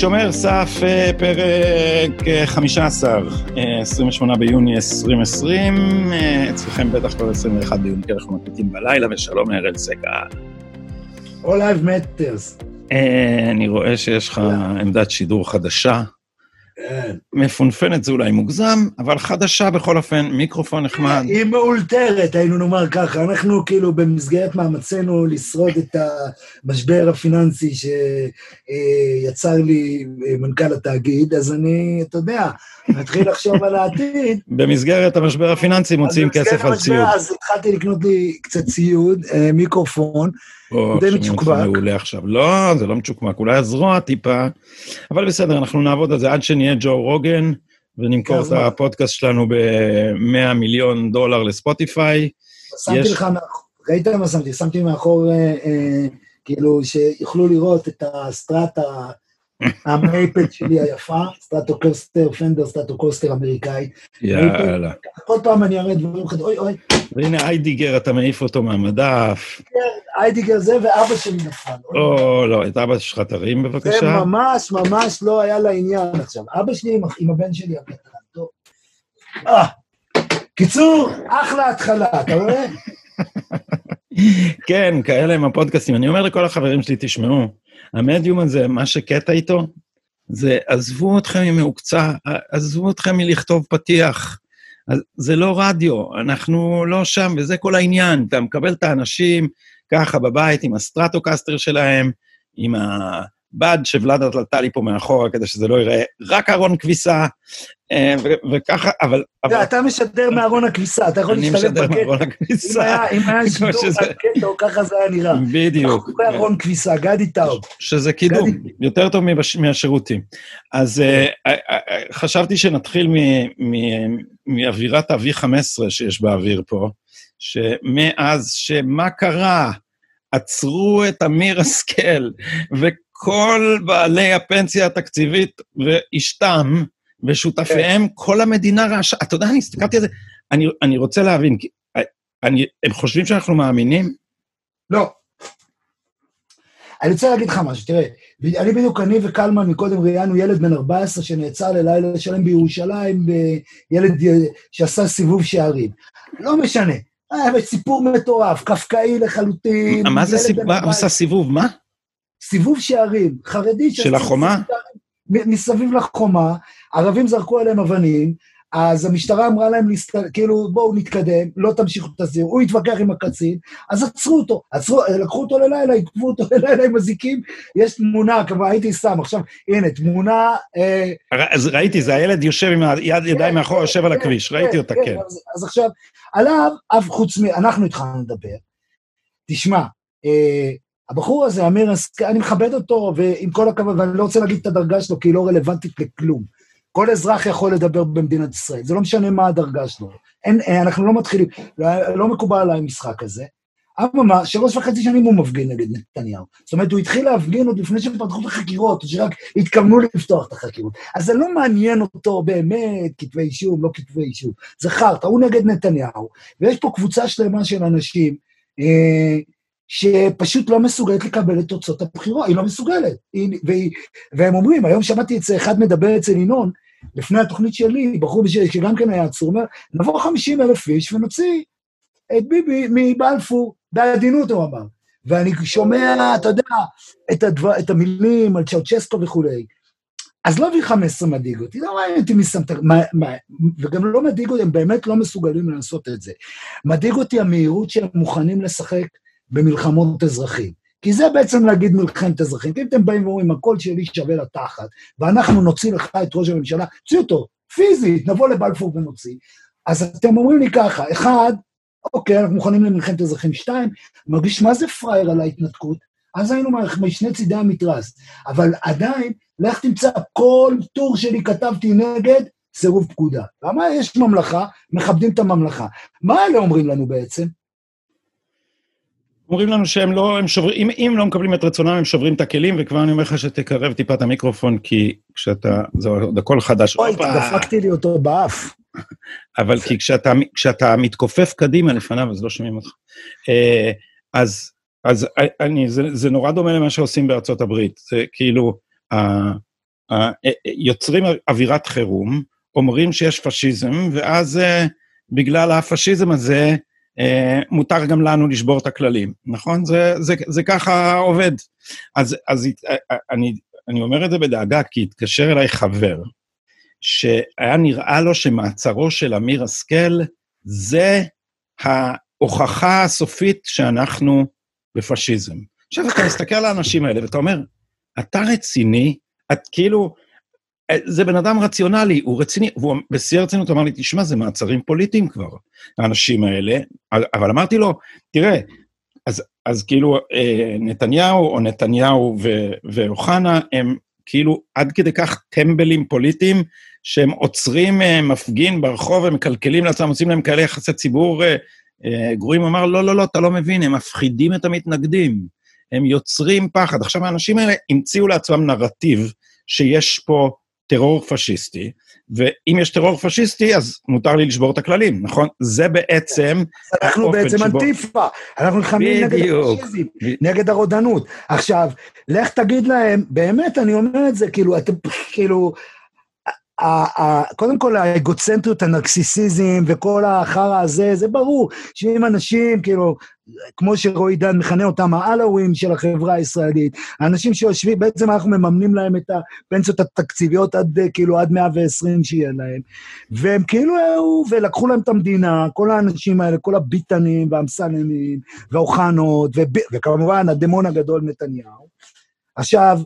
שומר סף, אה, פרק 15, אה, 28 אה, ביוני 2020, אצלכם בטח כבר 21 ביוני, כי אנחנו מקליטים בלילה, ושלום ארל סגל. All life matters. אני רואה שיש לך עמדת שידור חדשה. כן. מפונפנת זה אולי מוגזם, אבל חדשה בכל אופן, מיקרופון נחמד. היא מאולתרת, היינו נאמר ככה. אנחנו כאילו במסגרת מאמצינו לשרוד את המשבר הפיננסי שיצר לי מנכ"ל התאגיד, אז אני, אתה יודע, מתחיל לחשוב על העתיד. במסגרת המשבר הפיננסי מוציאים כסף על ציוד. אז התחלתי לקנות לי קצת ציוד, אה, מיקרופון. די מצ'וקמק. מעולה עכשיו. לא, זה לא מצ'וקמק, אולי הזרוע טיפה, אבל בסדר, אנחנו נעבוד על זה עד שנהיה ג'ו רוגן, ונמכור את הפודקאסט שלנו ב-100 מיליון דולר לספוטיפיי. שמתי לך, ראית מה שמתי? שמתי מאחור, אה, אה, כאילו, שיוכלו לראות את הסטרטה המייפד שלי היפה, סטטו קוסטר, פנדר סטטו קוסטר אמריקאי. יאללה. כל פעם אני אראה דברים אחרים, אוי אוי. והנה איידיגר, אתה מעיף אותו מהמדף. כן, איידיגר זה ואבא שלי נפל. או, לא, את אבא שלך תרים בבקשה. זה ממש ממש לא היה לעניין עכשיו. אבא שלי עם הבן שלי הקטן, טוב. אה, קיצור, אחלה התחלה, אתה רואה? כן, כאלה הם הפודקאסטים. אני אומר לכל החברים שלי, תשמעו, המדיום הזה, מה שקטע איתו, זה עזבו אתכם מהמוקצה, עזבו אתכם מלכתוב פתיח. זה לא רדיו, אנחנו לא שם, וזה כל העניין. אתה מקבל את האנשים ככה בבית עם הסטרטוקסטר שלהם, עם ה... בד שוולדה תלתה לי פה מאחורה כדי שזה לא ייראה רק ארון כביסה, אה, וככה, אבל... אתה משדר מארון הכביסה, אתה יכול להשתלב בקטע. אני משדר מארון הכביסה. אם היה שידור בקטע, ככה זה היה נראה. בדיוק. ארון כביסה, גדי טאוב. שזה קידום, יותר טוב מהשירותים. אז אה, אה, חשבתי שנתחיל מאווירת ה-V15 שיש באוויר פה, שמאז שמה קרה? עצרו את אמיר השכל, כל בעלי הפנסיה התקציבית ואשתם ושותפיהם, כן. כל המדינה רעשה. אתה יודע, אני הסתכלתי על זה, אני, אני רוצה להבין, אני, הם חושבים שאנחנו מאמינים? לא. אני רוצה להגיד לך משהו, תראה, אני בדיוק, אני וקלמן מקודם ראיינו ילד בן 14 שנעצר ללילה שלם בירושלים, ילד שעשה סיבוב שערים. לא משנה, היה סיפור מטורף, קפקאי לחלוטין. מה זה סיפור, מה עשה סיבוב, מה? סיבוב שערים, חרדי... של החומה? מסביב לחומה, ערבים זרקו עליהם אבנים, אז המשטרה אמרה להם, כאילו, בואו נתקדם, לא תמשיכו את הזיר, הוא התווכח עם הקצין, אז עצרו אותו, עצרו, לקחו אותו ללילה, עקבו אותו ללילה עם אזיקים, יש תמונה, כבר הייתי שם, עכשיו, הנה, תמונה... אה, אז ראיתי, זה הילד יושב עם היד, ידיים כן, מאחור, יושב על כן, הכביש, ראיתי כן, אותה, כן. אז עכשיו, עליו, אף חוץ מ... אנחנו התחלנו לדבר. תשמע, אה, הבחור הזה, אמיר, אני מכבד אותו, ועם כל הכבוד, ואני לא רוצה להגיד את הדרגה שלו, כי היא לא רלוונטית לכלום. כל אזרח יכול לדבר במדינת ישראל, זה לא משנה מה הדרגה שלו. אין, אנחנו לא מתחילים, לא, לא מקובל עליי המשחק הזה. אממה, שלוש וחצי שנים הוא מפגין נגד נתניהו. זאת אומרת, הוא התחיל להפגין עוד לפני שפתחו את החקירות, או שרק התכוונו לפתוח את החקירות. אז זה לא מעניין אותו באמת כתבי אישום, לא כתבי אישום. זה חרטא, הוא נגד נתניהו, ויש פה קבוצה שלמה של אנשים, אה, שפשוט לא מסוגלת לקבל את תוצאות הבחירות, היא לא מסוגלת. היא, והיא, והם אומרים, היום שמעתי זה, אחד מדבר אצל ינון, לפני התוכנית שלי, בחור בשביל, שגם כן היה עצור, אומר, נבוא 50 אלף איש ונוציא את ביבי מבלפור, בעדינות הוא אמר. ואני שומע, אתה יודע, את, הדבר, את המילים על צ'אוצ'סקו וכולי. אז לא V15 מדאיג אותי, לא מעניין אותי מי שם את ה... וגם לא מדאיג אותי, הם באמת לא מסוגלים לעשות את זה. מדאיג אותי המהירות שהם מוכנים לשחק במלחמות אזרחים. כי זה בעצם להגיד מלחמת אזרחים. כי אם אתם באים ואומרים, הקול שלי שווה לתחת, ואנחנו נוציא לך את ראש הממשלה, תוציא אותו, פיזית, נבוא לבלפור ונוציא. אז אתם אומרים לי ככה, אחד, אוקיי, אנחנו מוכנים למלחמת אזרחים. שתיים, מרגיש מה זה פראייר על ההתנתקות? אז היינו משני צידי המתרס. אבל עדיין, לך תמצא, כל טור שלי כתבתי נגד סירוב פקודה. למה יש ממלכה, מכבדים את הממלכה. מה אלה אומרים לנו בעצם? אומרים לנו שהם לא, הם שוברים, אם, אם לא מקבלים את רצונם, הם שוברים את הכלים, וכבר אני אומר לך שתקרב טיפה את המיקרופון, כי כשאתה, זה עוד הכל חדש. אוי, דפקתי לי אותו באף. אבל כי כשאתה, כשאתה מתכופף קדימה לפניו, אז לא שומעים אותך. אה, אז, אז אני, זה, זה נורא דומה למה שעושים בארצות הברית. זה כאילו, יוצרים אווירת חירום, אומרים שיש פשיזם, ואז אה, בגלל הפשיזם הזה, אה, מותר גם לנו לשבור את הכללים, נכון? זה, זה, זה ככה עובד. אז, אז אני, אני אומר את זה בדאגה, כי התקשר אליי חבר, שהיה נראה לו שמעצרו של אמיר השכל זה ההוכחה הסופית שאנחנו בפשיזם. עכשיו אתה מסתכל על האנשים האלה ואתה אומר, אתה רציני? את כאילו, זה בן אדם רציונלי, הוא רציני, והוא בשיא הרצינות אמר לי, תשמע, זה מעצרים פוליטיים כבר, האנשים האלה, אבל אמרתי לו, תראה, אז, אז כאילו אה, נתניהו או נתניהו ואוחנה הם כאילו עד כדי כך טמבלים פוליטיים, שהם עוצרים אה, מפגין ברחוב ומקלקלים לעצמם, עושים להם כאלה יחסי ציבור אה, אה, גרועים, אמר, לא, לא, לא, אתה לא מבין, הם מפחידים את המתנגדים, הם יוצרים פחד. עכשיו, האנשים האלה המציאו לעצמם נרטיב שיש פה טרור פשיסטי, ואם יש טרור פשיסטי, אז מותר לי לשבור את הכללים, נכון? זה בעצם... אנחנו בעצם. אנטיפה, אנחנו נלחמים נגד הפשיזם, נגד הרודנות. עכשיו, לך תגיד להם, באמת, אני אומר את זה, כאילו, אתם, כאילו, קודם כל האגוצנטריות, הנרקסיסיזם וכל החרא הזה, זה ברור שאם אנשים, כאילו, כמו שרועי דן מכנה אותם, האלווים של החברה הישראלית, האנשים שיושבים, בעצם אנחנו מממנים להם את הפנסיות התקציביות עד, כאילו, עד 120 שיהיה להם. והם כאילו, ולקחו להם את המדינה, כל האנשים האלה, כל הביטנים והאמסלמים והאוחנות, וכמובן הדמון הגדול נתניהו. עכשיו,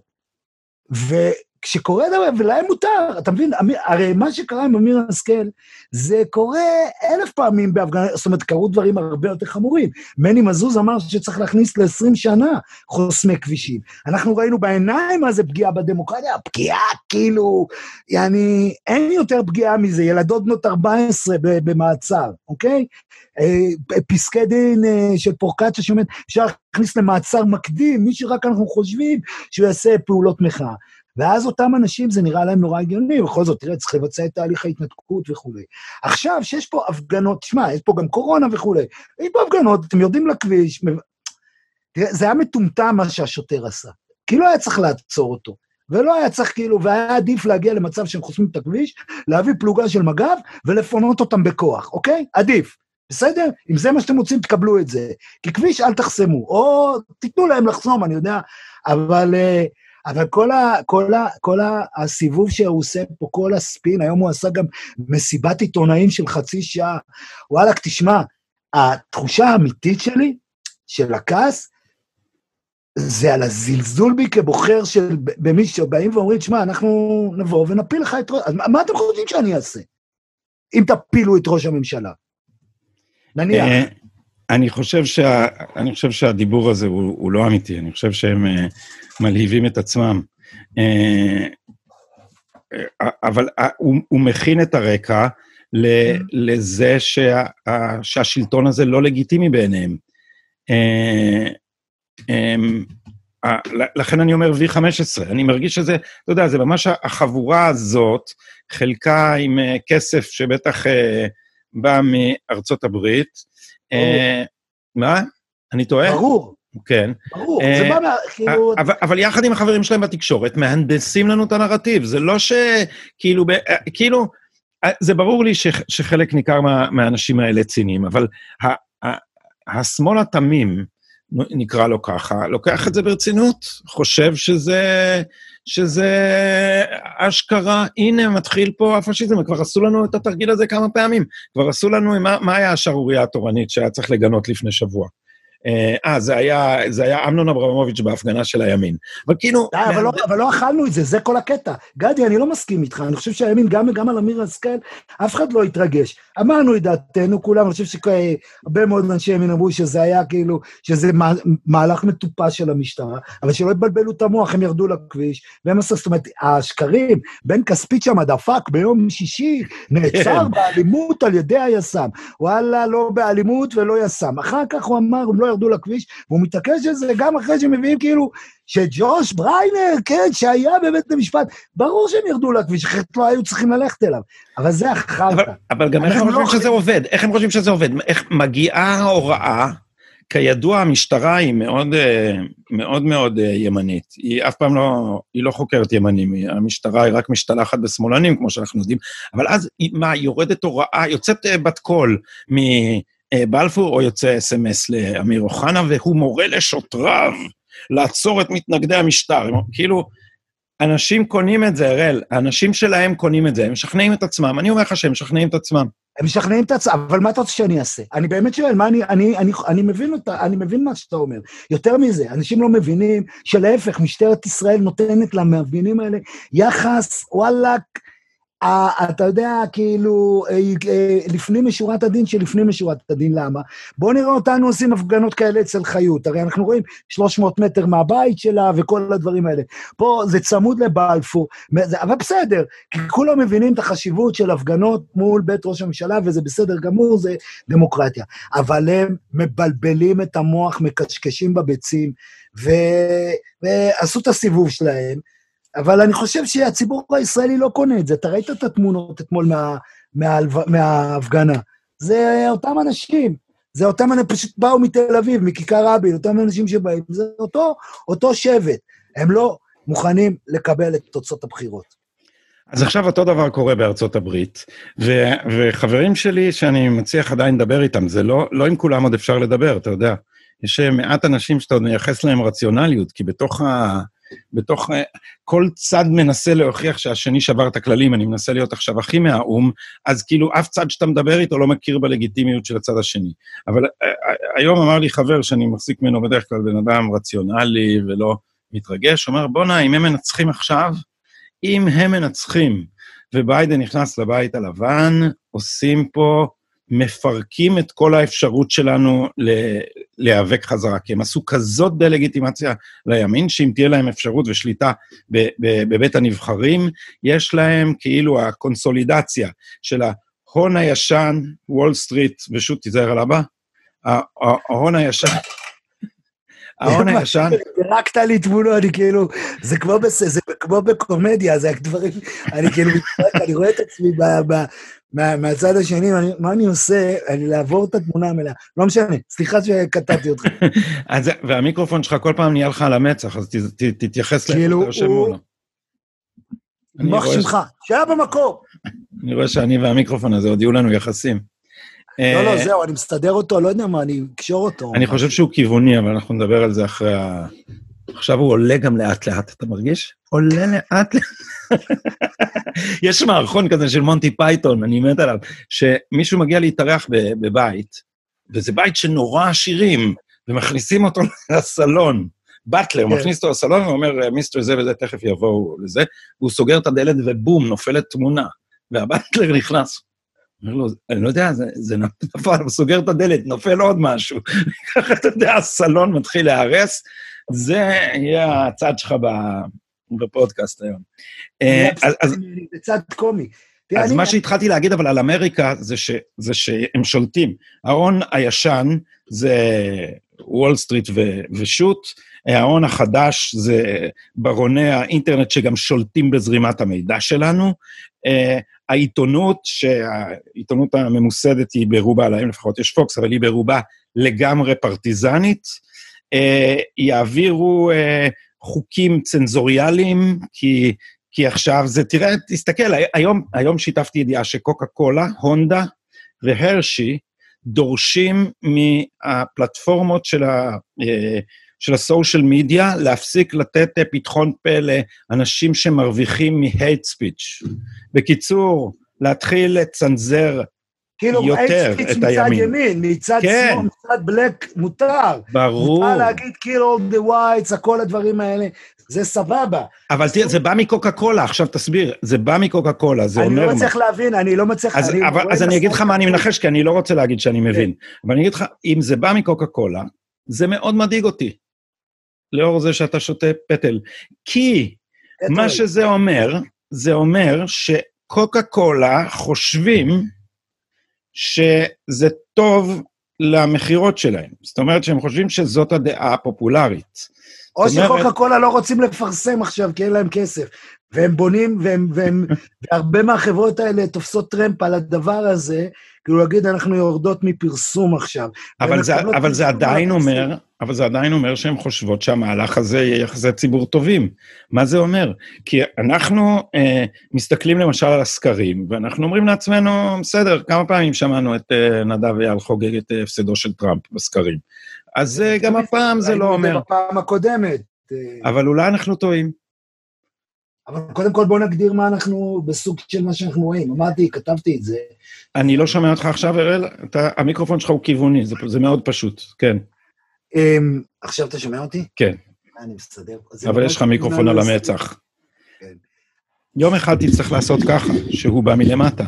ו... כשקורה דבר, ולהם מותר, אתה מבין? הרי מה שקרה עם אמיר השכל, זה קורה אלף פעמים בהפגנה, זאת אומרת, קרו דברים הרבה יותר חמורים. מני מזוז אמר שצריך להכניס ל-20 שנה חוסמי כבישים. אנחנו ראינו בעיניים מה זה פגיעה בדמוקרטיה, פגיעה כאילו, יעני, אין יותר פגיעה מזה, ילדות בנות 14 במעצר, אוקיי? אה, פסקי דין אה, של פורקציה שאומרת, אפשר להכניס למעצר מקדים, מי שרק אנחנו חושבים שהוא יעשה פעולות מחאה. ואז אותם אנשים, זה נראה להם נורא הגיוני, בכל זאת, תראה, צריך לבצע את תהליך ההתנתקות וכולי. עכשיו, שיש פה הפגנות, תשמע, יש פה גם קורונה וכולי, יש פה הפגנות, אתם יורדים לכביש, תראה, זה היה מטומטם מה שהשוטר עשה. כי לא היה צריך לעצור אותו. ולא היה צריך כאילו, והיה עדיף להגיע למצב שהם חוסמים את הכביש, להביא פלוגה של מג"ב ולפונות אותם בכוח, אוקיי? עדיף. בסדר? אם זה מה שאתם רוצים, תקבלו את זה. כי כביש אל תחסמו, או תיתנו להם לחסום, אני יודע, אבל... Uh, אבל כל, ה, כל, ה, כל ה, הסיבוב שהוא עושה פה, כל הספין, היום הוא עשה גם מסיבת עיתונאים של חצי שעה. וואלכ, תשמע, התחושה האמיתית שלי, של הכעס, זה על הזלזול בי כבוחר של, במי שבאים ואומרים, תשמע, אנחנו נבוא ונפיל לך את ראש... אז מה אתם חושבים שאני אעשה? אם תפילו את ראש הממשלה. נניח. אה, אני חושב, שה, אני חושב שהדיבור הזה הוא, הוא לא אמיתי, אני חושב שהם uh, מלהיבים את עצמם. Uh, אבל uh, הוא, הוא מכין את הרקע ל, לזה שה, שהשלטון הזה לא לגיטימי בעיניהם. Um, לכן אני אומר V15, אני מרגיש שזה, אתה יודע, זה ממש החבורה הזאת, חלקה עם כסף שבטח בא מארצות הברית, אה, מה? אני טועה? ברור. כן. ברור, זה אה, בא מה... כאילו... אבל יחד עם החברים שלהם בתקשורת, מהנדסים לנו את הנרטיב. זה לא שכאילו, אה, כאילו, זה ברור לי שחלק ניכר מהאנשים האלה ציניים, אבל השמאל התמים, נקרא לו ככה, לוקח את זה ברצינות, חושב שזה, שזה אשכרה, הנה מתחיל פה הפשיזם, כבר עשו לנו את התרגיל הזה כמה פעמים, כבר עשו לנו, מה, מה היה השערורייה התורנית שהיה צריך לגנות לפני שבוע? אה, אה, זה היה, זה היה אמנון אברמוביץ' בהפגנה של הימין. אבל כאילו... די, אבל, לא, אבל לא אכלנו את זה, זה כל הקטע. גדי, אני לא מסכים איתך, אני חושב שהימין, גם, גם על אמיר השכל, אף אחד לא התרגש. אמרנו את דעתנו כולם, אני חושב שהרבה מאוד אנשי ימין אמרו שזה היה כאילו, שזה מהלך מטופש של המשטרה, אבל שלא יבלבלו את המוח, הם ירדו לכביש, והם עשו, זאת אומרת, השקרים, בן כספית שם דפק ביום שישי, נעצר כן. באלימות על ידי היס"מ. וואלה, לא באלימות ולא יס"מ. אחר כך הוא אמר, הוא לא ירדו לכביש, והוא מתעקש על זה גם אחרי שמביאים כאילו שג'וש בריינר, כן, שהיה בבית המשפט, ברור שהם ירדו לכביש, אחרת לא היו צריכים ללכת אליו. אבל זה אחר אבל. אבל גם איך הם אנחנו חושבים לא- שזה עובד? איך הם חושבים שזה עובד? איך מגיעה ההוראה, כידוע, המשטרה היא מאוד אה, מאוד, מאוד אה, ימנית. היא אף פעם לא, היא לא חוקרת ימנים, המשטרה היא רק משתלחת בשמאלנים, כמו שאנחנו יודעים. אבל אז, היא- מה, יורדת הוראה, יוצאת אה, בת קול מבלפור, או יוצא אס.אם.אס לאמיר אוחנה, והוא מורה לשוטריו לעצור את מתנגדי המשטר. כאילו, אנשים קונים את זה, אראל, האנשים שלהם קונים את זה, הם משכנעים את עצמם. אני אומר לך שהם משכנעים את עצמם. הם משכנעים את עצמם, אבל מה אתה רוצה שאני אעשה? אני באמת שואל, מה אני, אני, אני, אני מבין אותה, אני מבין מה שאתה אומר. יותר מזה, אנשים לא מבינים שלהפך, משטרת ישראל נותנת למאפיינים האלה יחס, וואלאק, אה, אתה יודע, כאילו, אה, אה, לפנים משורת הדין שלפנים משורת הדין, למה? בואו נראה אותנו עושים הפגנות כאלה אצל חיות, הרי אנחנו רואים 300 מטר מהבית שלה וכל הדברים האלה. פה זה צמוד לבלפור, אבל בסדר, כי כולם מבינים את החשיבות של הפגנות מול בית ראש הממשלה, וזה בסדר גמור, זה דמוקרטיה. אבל הם מבלבלים את המוח, מקשקשים בביצים, ו... ועשו את הסיבוב שלהם, אבל אני חושב שהציבור הישראלי לא קונה את זה. אתה ראית את התמונות אתמול מה... מה... מההפגנה. זה אותם אנשים. זה אותם אנשים, פשוט באו מתל אביב, מכיכר רבין, אותם אנשים שבאים, זה אותו, אותו שבט. הם לא מוכנים לקבל את תוצאות הבחירות. אז עכשיו אותו דבר קורה בארצות הברית, ו- וחברים שלי שאני מצליח עדיין לדבר איתם, זה לא, לא עם כולם עוד אפשר לדבר, אתה יודע. יש אה, מעט אנשים שאתה עוד מייחס להם רציונליות, כי בתוך ה... בתוך... ה- כל צד מנסה להוכיח שהשני שבר את הכללים, אני מנסה להיות עכשיו הכי מהאו"ם, אז כאילו אף צד שאתה מדבר איתו לא מכיר בלגיטימיות של הצד השני. אבל אה, אה, היום אמר לי חבר שאני מחזיק ממנו בדרך כלל בן אדם רציונלי ולא מתרגש, אומר, בואנה, אם הם מנצחים עכשיו, אם הם מנצחים וביידן נכנס לבית הלבן, עושים פה, מפרקים את כל האפשרות שלנו להיאבק חזרה, כי הם עשו כזאת דה-לגיטימציה לימין, שאם תהיה להם אפשרות ושליטה בבית הנבחרים, יש להם כאילו הקונסולידציה של ההון הישן, וול סטריט, ושוב תיזהר על הבא, ההון הישן, ההון הישן, פירקת לי תמונות, אני כאילו, זה כמו, בס... זה כמו בקומדיה, זה הדברים, אני כאילו אני רואה את עצמי ב... ב... מה, מהצד השני, אני, מה אני עושה? אני לעבור את התמונה המלאה. לא משנה, סליחה שקטעתי אותך. אז, והמיקרופון שלך כל פעם נהיה לך על המצח, אז ת, ת, תתייחס כאילו, אתה יושב הוא- מוח שמך, שהיה במקור. אני רואה שאני והמיקרופון הזה עוד יהיו לנו יחסים. לא, אה, לא, זהו, אני מסתדר אותו, לא יודע מה, אני אקשור אותו. אני חושב שהוא כיווני, אבל אנחנו נדבר על זה אחרי ה... עכשיו הוא עולה גם לאט-לאט, אתה מרגיש? עולה לאט-לאט. יש מערכון כזה של מונטי פייתון, אני מת עליו, שמישהו מגיע להתארח בבית, וזה בית שנורא עשירים, ומכניסים אותו לסלון. באטלר כן. מכניס אותו לסלון ואומר, מיסטר זה וזה, תכף יבואו לזה, והוא סוגר את הדלת ובום, נופלת תמונה. והבטלר נכנס. אומר לו, אני לא יודע, זה, זה נפל, הוא סוגר את הדלת, נופל עוד משהו. ככה, אתה יודע, הסלון מתחיל להיהרס, זה יהיה הצד שלך בפודקאסט היום. אה, זה צד קומי. אז מה שהתחלתי להגיד אבל על אמריקה זה, ש, זה שהם שולטים. ההון הישן זה וול סטריט ו- ושות', ההון החדש זה ברוני האינטרנט שגם שולטים בזרימת המידע שלנו. העיתונות, שהעיתונות הממוסדת היא ברובה, להם לפחות יש פוקס, אבל היא ברובה לגמרי פרטיזנית. אה, יעבירו אה, חוקים צנזוריאליים, כי כי עכשיו זה, תראה, תסתכל, היום, היום שיתפתי ידיעה שקוקה קולה, הונדה והרשי דורשים מהפלטפורמות של, ה, אה, של הסושיאל מדיה להפסיק לתת אה, פתחון פה לאנשים שמרוויחים מהייט ספיץ'. בקיצור, להתחיל לצנזר כאילו, יותר את מצד הימין. ימין, מצד כן. שמאל, מצד בלק, מותר. ברור. מותר להגיד all the whites, כל הדברים האלה, זה סבבה. אבל תראה, זה בא מקוקה קולה, עכשיו תסביר, זה בא מקוקה קולה, זה אני אומר לא מה. מצליח להבין, אני לא מצליח... אז, אני אבל, אז אני אגיד לך. מה אני מנחש, כי אני לא רוצה להגיד שאני מבין. אבל אני אגיד לך, אם זה בא מקוקה קולה, זה מאוד מדאיג אותי, לאור זה שאתה שותה פטל. כי מה שזה אומר, זה אומר שקוקה קולה חושבים שזה טוב למכירות שלהם. זאת אומרת שהם חושבים שזאת הדעה הפופולרית. או שקוקה קולה לא רוצים לפרסם עכשיו, כי אין להם כסף. והם בונים, והם, והם, והרבה מהחברות האלה תופסות טרמפ על הדבר הזה, כאילו להגיד, אנחנו יורדות מפרסום עכשיו. אבל זה, מקבלות אבל זה עדיין. אומר, אבל זה עדיין אומר שהן חושבות שהמהלך הזה יהיה יחסי ציבור טובים. מה זה אומר? כי אנחנו אה, מסתכלים למשל על הסקרים, ואנחנו אומרים לעצמנו, בסדר, כמה פעמים שמענו את אה, נדב אייל חוגג את אה, הפסדו של טראמפ בסקרים. אז אה, גם הפעם זה לא אומר. בפעם הקודמת. אה, אבל אולי אנחנו טועים. אבל קודם כל בואו נגדיר מה אנחנו, בסוג של מה שאנחנו רואים. אמרתי, כתבתי את זה. אני לא שומע אותך עכשיו, אראל, המיקרופון שלך הוא כיווני, זה, זה מאוד פשוט, כן, אמ, עכשיו אתה שומע אותי? כן, אני מסתדר. אבל יש לך מיקרופון על המצח. כן. יום אחד תצטרך לעשות ככה, שהוא בא מלמטה.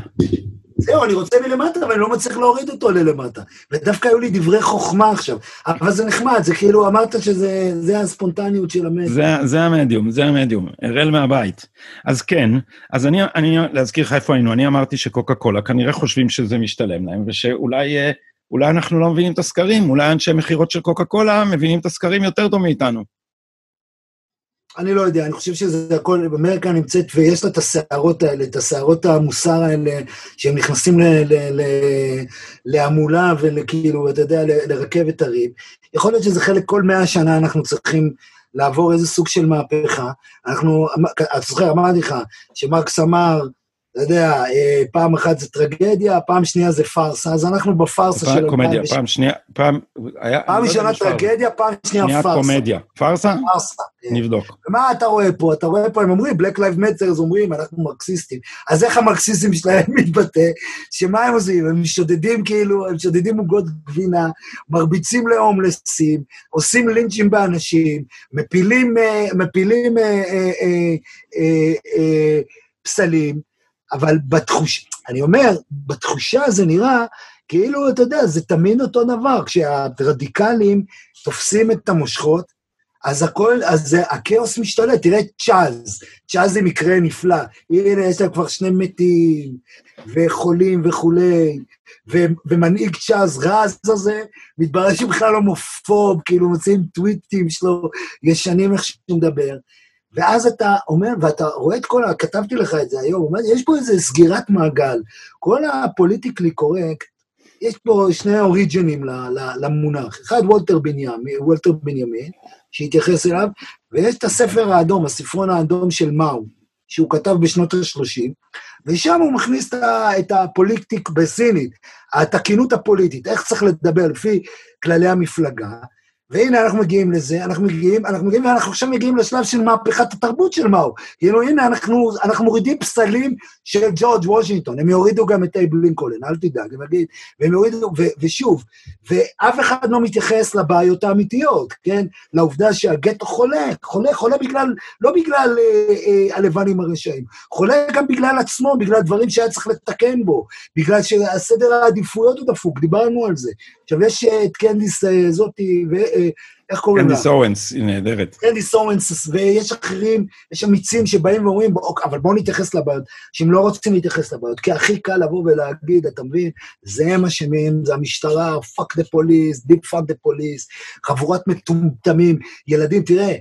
זהו, אני רוצה מלמטה, אבל אני לא מצליח להוריד אותו ללמטה. ודווקא היו לי דברי חוכמה עכשיו. אבל זה נחמד, זה כאילו, אמרת שזה זה הספונטניות של המסר. זה, זה המדיום, זה המדיום, אראל מהבית. אז כן, אז אני, אני, להזכיר לך איפה היינו, אני אמרתי שקוקה קולה כנראה חושבים שזה משתלם להם, ושאולי אה, אולי אנחנו לא מבינים את הסקרים, אולי אנשי מכירות של קוקה קולה מבינים את הסקרים יותר טוב מאיתנו. אני לא יודע, אני חושב שזה הכל, אמריקה נמצאת, ויש לה את הסערות האלה, את הסערות המוסר האלה, שהם נכנסים להמולה ולכאילו, אתה יודע, לרכבת הרים. יכול להיות שזה חלק, כל מאה שנה אנחנו צריכים לעבור איזה סוג של מהפכה. אנחנו, אתה זוכר, אמרתי לך, שמרקס אמר, אתה יודע, אה, פעם אחת זה טרגדיה, פעם שנייה זה פארסה, אז אנחנו בפארסה של... קומדיה, 2007. פעם שנייה, פעם... היה, פעם לא ראשונה. טרגדיה, פעם שנייה שנייה פארסה. קומדיה. פארסה? פארסה. כן. נבדוק. ומה אתה רואה פה? אתה רואה פה, הם אומרים, Black Lives Matter, אומרים, אנחנו מרקסיסטים. אז איך המרקסיזם שלהם מתבטא? שמה הם עושים? הם שודדים כאילו, הם שודדים עוגות גבינה, מרביצים להומלסים, עושים לינצ'ים באנשים, מפילים, אה, מפילים אה, אה, אה, אה, אה, פסלים, אבל בתחוש... אני אומר, בתחושה זה נראה כאילו, אתה יודע, זה תמיד אותו דבר, כשהרדיקלים תופסים את המושכות, אז הכל, אז הכאוס משתלט, תראה את צ'אז, צ'אז זה מקרה נפלא. הנה, יש להם כבר שני מתים, וחולים וכולי, ו, ומנהיג צ'אז ראז הזה, מתברר שהוא בכלל הומופוב, כאילו מוצאים טוויטים שלו, ישנים איך שהוא מדבר. ואז אתה אומר, ואתה רואה את כל ה... כתבתי לך את זה היום, יש פה איזו סגירת מעגל. כל ה politically correct, יש פה שני ל- למונח. אחד, וולטר בנימין, וולטר בנימין, שהתייחס אליו, ויש את הספר האדום, הספרון האדום של מאו, שהוא כתב בשנות ה-30, ושם הוא מכניס את הפוליטיק בסינית, התקינות הפוליטית, איך צריך לדבר לפי כללי המפלגה, והנה אנחנו מגיעים לזה, אנחנו מגיעים, אנחנו מגיעים, ואנחנו עכשיו מגיעים לשלב של מהפכת התרבות של מאו. כאילו, הנה, אנחנו, אנחנו מורידים פסלים של ג'ורג' וושינגטון, הם יורידו גם את אייב לינקולן, אל תדאג, הם יגיד, והם יורידו, ו, ושוב, ואף אחד לא מתייחס לבעיות האמיתיות, כן? לעובדה שהגטו חולה, חולה, חולה בגלל, לא בגלל אה, אה, הלבנים הרשעים, חולה גם בגלל עצמו, בגלל דברים שהיה צריך לתקן בו, בגלל שהסדר העדיפויות הוא דפוק, דיברנו על זה. עכשיו, יש אה, את קנדיס אה, זאתי, ואיך קוראים לה? קנדיס אורנס, היא נהדרת. קנדיס אוונס, ויש אחרים, יש אמיצים שבאים ואומרים, "בוא, אבל בואו נתייחס לבעיות, שהם לא רוצים להתייחס לבעיות, כי הכי קל לבוא ולהגיד, אתה מבין, זה הם אשמים, זה המשטרה, fuck the police, deep fuck the police, חבורת מטומטמים, ילדים, תראה,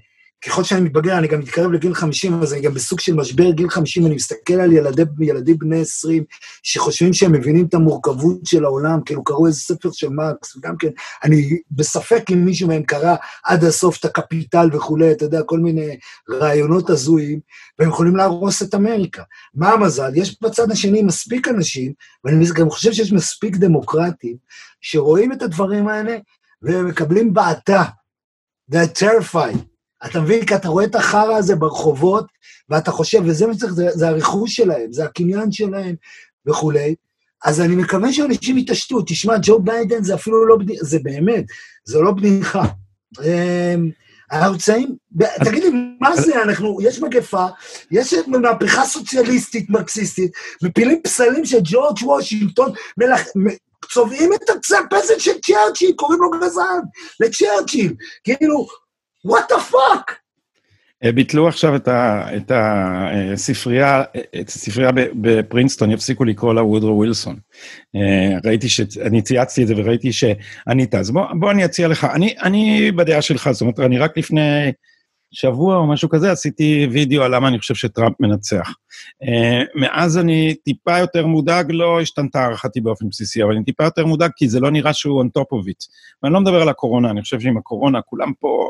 ככל שאני מתבגר, אני גם מתקרב לגיל 50, אז אני גם בסוג של משבר גיל 50, אני מסתכל על ילדי, ילדים בני 20, שחושבים שהם מבינים את המורכבות של העולם, כאילו קראו איזה ספר של מרקס, וגם כן, אני בספק אם מישהו מהם קרא עד הסוף את הקפיטל וכולי, אתה יודע, כל מיני רעיונות הזויים, והם יכולים להרוס את אמריקה. מה המזל? יש בצד השני מספיק אנשים, ואני גם חושב שיש מספיק דמוקרטים, שרואים את הדברים האלה, והם מקבלים בעתה. They're terrified. אתה מבין? כי אתה רואה את החרא הזה ברחובות, ואתה חושב, וזה מה שצריך, זה, זה הרכוש שלהם, זה הקניין שלהם וכולי. אז אני מקווה שאנשים יתעשתו. תשמע, ג'ו ביידן זה אפילו לא בדיחה, זה באמת, זה לא בדיחה. אמ, אנחנו נמצאים, תגיד לי, מה זה, אנחנו, יש מגפה, יש מהפכה סוציאליסטית, מרקסיסטית, מפילים פסלים של ג'ורג' וושינגטון, מלח... צובעים את הצפסת של צ'רצ'יל, קוראים לו גזען, לצ'רצ'יל, כאילו, the fuck? אה, ביטלו עכשיו את, ה, את הספרייה, את הספרייה בפרינסטון, יפסיקו לקרוא לה וודרו ווילסון. אה, ראיתי ש... אני צייצתי את זה וראיתי שענית, אז בוא, בוא אני אציע לך, אני, אני בדעה שלך, זאת אומרת, אני רק לפני שבוע או משהו כזה עשיתי וידאו על למה אני חושב שטראמפ מנצח. Uh, מאז אני טיפה יותר מודאג, לא השתנתה הערכתי באופן בסיסי, אבל אני טיפה יותר מודאג כי זה לא נראה שהוא on top of it. ואני לא מדבר על הקורונה, אני חושב שעם הקורונה כולם פה...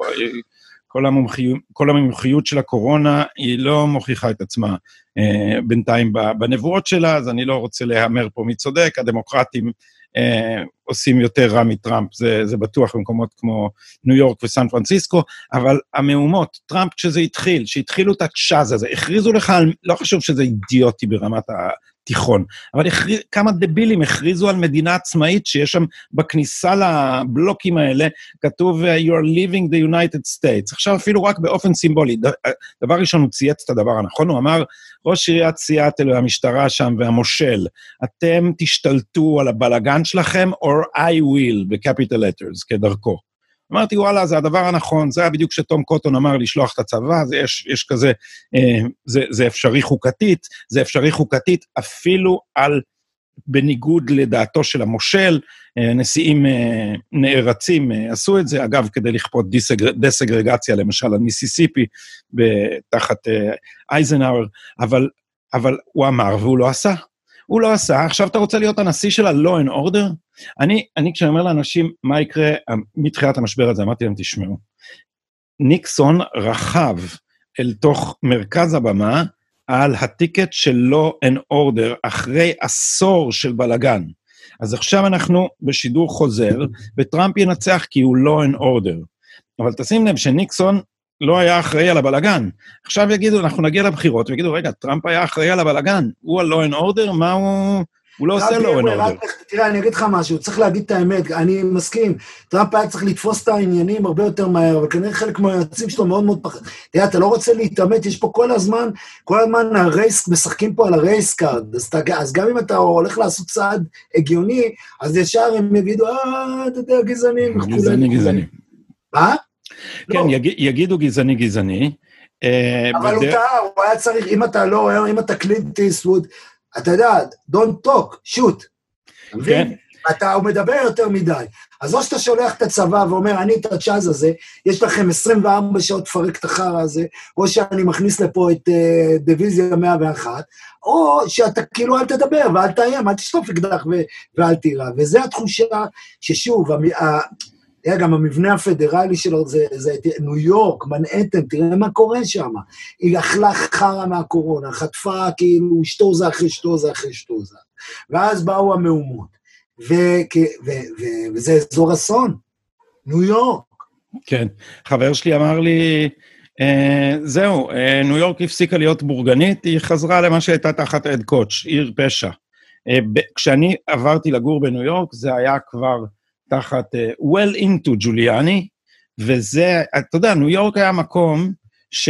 כל המומחיות, כל המומחיות של הקורונה, היא לא מוכיחה את עצמה אה, בינתיים בנבואות שלה, אז אני לא רוצה להמר פה מי צודק, הדמוקרטים אה, עושים יותר רע מטראמפ, זה, זה בטוח במקומות כמו ניו יורק וסן פרנסיסקו, אבל המהומות, טראמפ כשזה התחיל, שהתחילו את הצ'אז הזה, הכריזו לך על, לא חשוב שזה אידיוטי ברמת תיכון. אבל הכריז, כמה דבילים הכריזו על מדינה עצמאית שיש שם בכניסה לבלוקים האלה, כתוב You are leaving the United States. עכשיו אפילו רק באופן סימבולי. דבר ראשון, הוא צייץ את הדבר הנכון, הוא אמר, ראש עיריית סיאטל והמשטרה שם והמושל, אתם תשתלטו על הבלגן שלכם, or I will, ב-capital letters, כדרכו. אמרתי, וואלה, זה הדבר הנכון, זה היה בדיוק כשתום קוטון אמר לשלוח את הצבא, זה יש, יש כזה, אה, זה, זה אפשרי חוקתית, זה אפשרי חוקתית אפילו על, בניגוד לדעתו של המושל, אה, נשיאים אה, נערצים אה, עשו את זה, אגב, כדי לכפות דיסגר, דסגרגציה, למשל על מיסיסיפי, תחת אה, אייזנהאואר, אבל, אבל הוא אמר והוא לא עשה. הוא לא עשה, עכשיו אתה רוצה להיות הנשיא של ה-law and order? אני, אני כשאני אומר לאנשים מה יקרה מתחילת המשבר הזה, אמרתי להם, תשמעו, ניקסון רכב אל תוך מרכז הבמה על הטיקט של law and order אחרי עשור של בלאגן. אז עכשיו אנחנו בשידור חוזר, וטראמפ ינצח כי הוא law and order. אבל תשים לב שניקסון לא היה אחראי על הבלגן. עכשיו יגידו, אנחנו נגיע לבחירות, ויגידו, רגע, טראמפ היה אחראי על הבלגן, הוא ה-law and order, מה הוא... הוא לא עושה law and order. תראה, אני אגיד לך משהו, צריך להגיד את האמת, אני מסכים, טראמפ היה צריך לתפוס את העניינים הרבה יותר מהר, אבל כנראה חלק מהיועצים שלו מאוד מאוד פחד. תראה, אתה לא רוצה להתעמת, יש פה כל הזמן, כל הזמן ה race, משחקים פה על ה race card, אז, אז גם אם אתה הולך לעשות צעד הגיוני, אז ישר הם יגידו, אה, אתה יודע, גזעני גזעני, גזעני. מה? כן, לא. יגידו גזעני, גזעני. אה, אבל הוא טעה, הוא היה צריך, אם אתה לא, אם אתה קלינט איסווד, אתה יודע, don't talk, shoot. כן. אתה, הוא מדבר יותר מדי. אז או שאתה שולח את הצבא ואומר, אני את הצ'אז הזה, יש לכם 24 שעות לפרק את החרא הזה, או שאני מכניס לפה את uh, דיוויזיה 101, או שאתה כאילו אל תדבר ואל תאיים, אל תשטוף אקדח ואל תירא. וזו התחושה ששוב, תראה, גם המבנה הפדרלי שלו זה, זה ניו יורק, מנהטן, תראה מה קורה שם. היא אכלה חרא מהקורונה, חטפה כאילו שטוזה אחרי שטוזה אחרי שטוזה. ואז באו המהומות. ו, ו, ו, וזה אזור אסון, ניו יורק. כן, חבר שלי אמר לי, אה, זהו, אה, ניו יורק הפסיקה להיות בורגנית, היא חזרה למה שהייתה תחת אד קוטש, עיר פשע. אה, כשאני עברתי לגור בניו יורק, זה היה כבר... תחת uh, well into ג'וליאני, וזה, אתה יודע, ניו יורק היה מקום ש,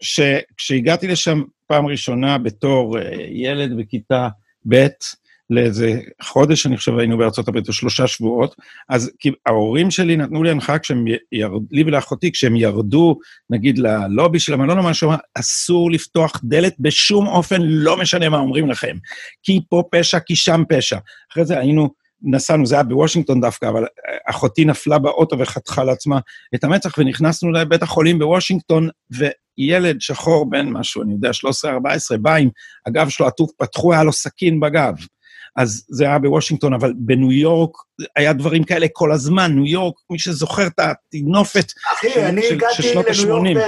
שכשהגעתי לשם פעם ראשונה בתור uh, ילד בכיתה ב', לאיזה חודש, אני חושב, היינו בארצות הברית, או שלושה שבועות, אז כי ההורים שלי נתנו לי הנחה כשהם ירדו, לי ולאחותי, כשהם ירדו, נגיד, ללובי של המלון או משהו, אסור לפתוח דלת בשום אופן, לא משנה מה אומרים לכם. כי פה פשע, כי שם פשע. אחרי זה היינו נסענו, זה היה בוושינגטון דווקא, אבל אחותי נפלה באוטו וחתכה לעצמה את המצח, ונכנסנו לבית החולים בוושינגטון, וילד שחור בן משהו, אני יודע, 13-14, בא עם הגב שלו עטוף, פתחו, היה לו סכין בגב. אז זה היה בוושינגטון, אבל בניו יורק היה דברים כאלה כל הזמן. ניו יורק, מי שזוכר את הטינופת של, של, של שנות ה-80.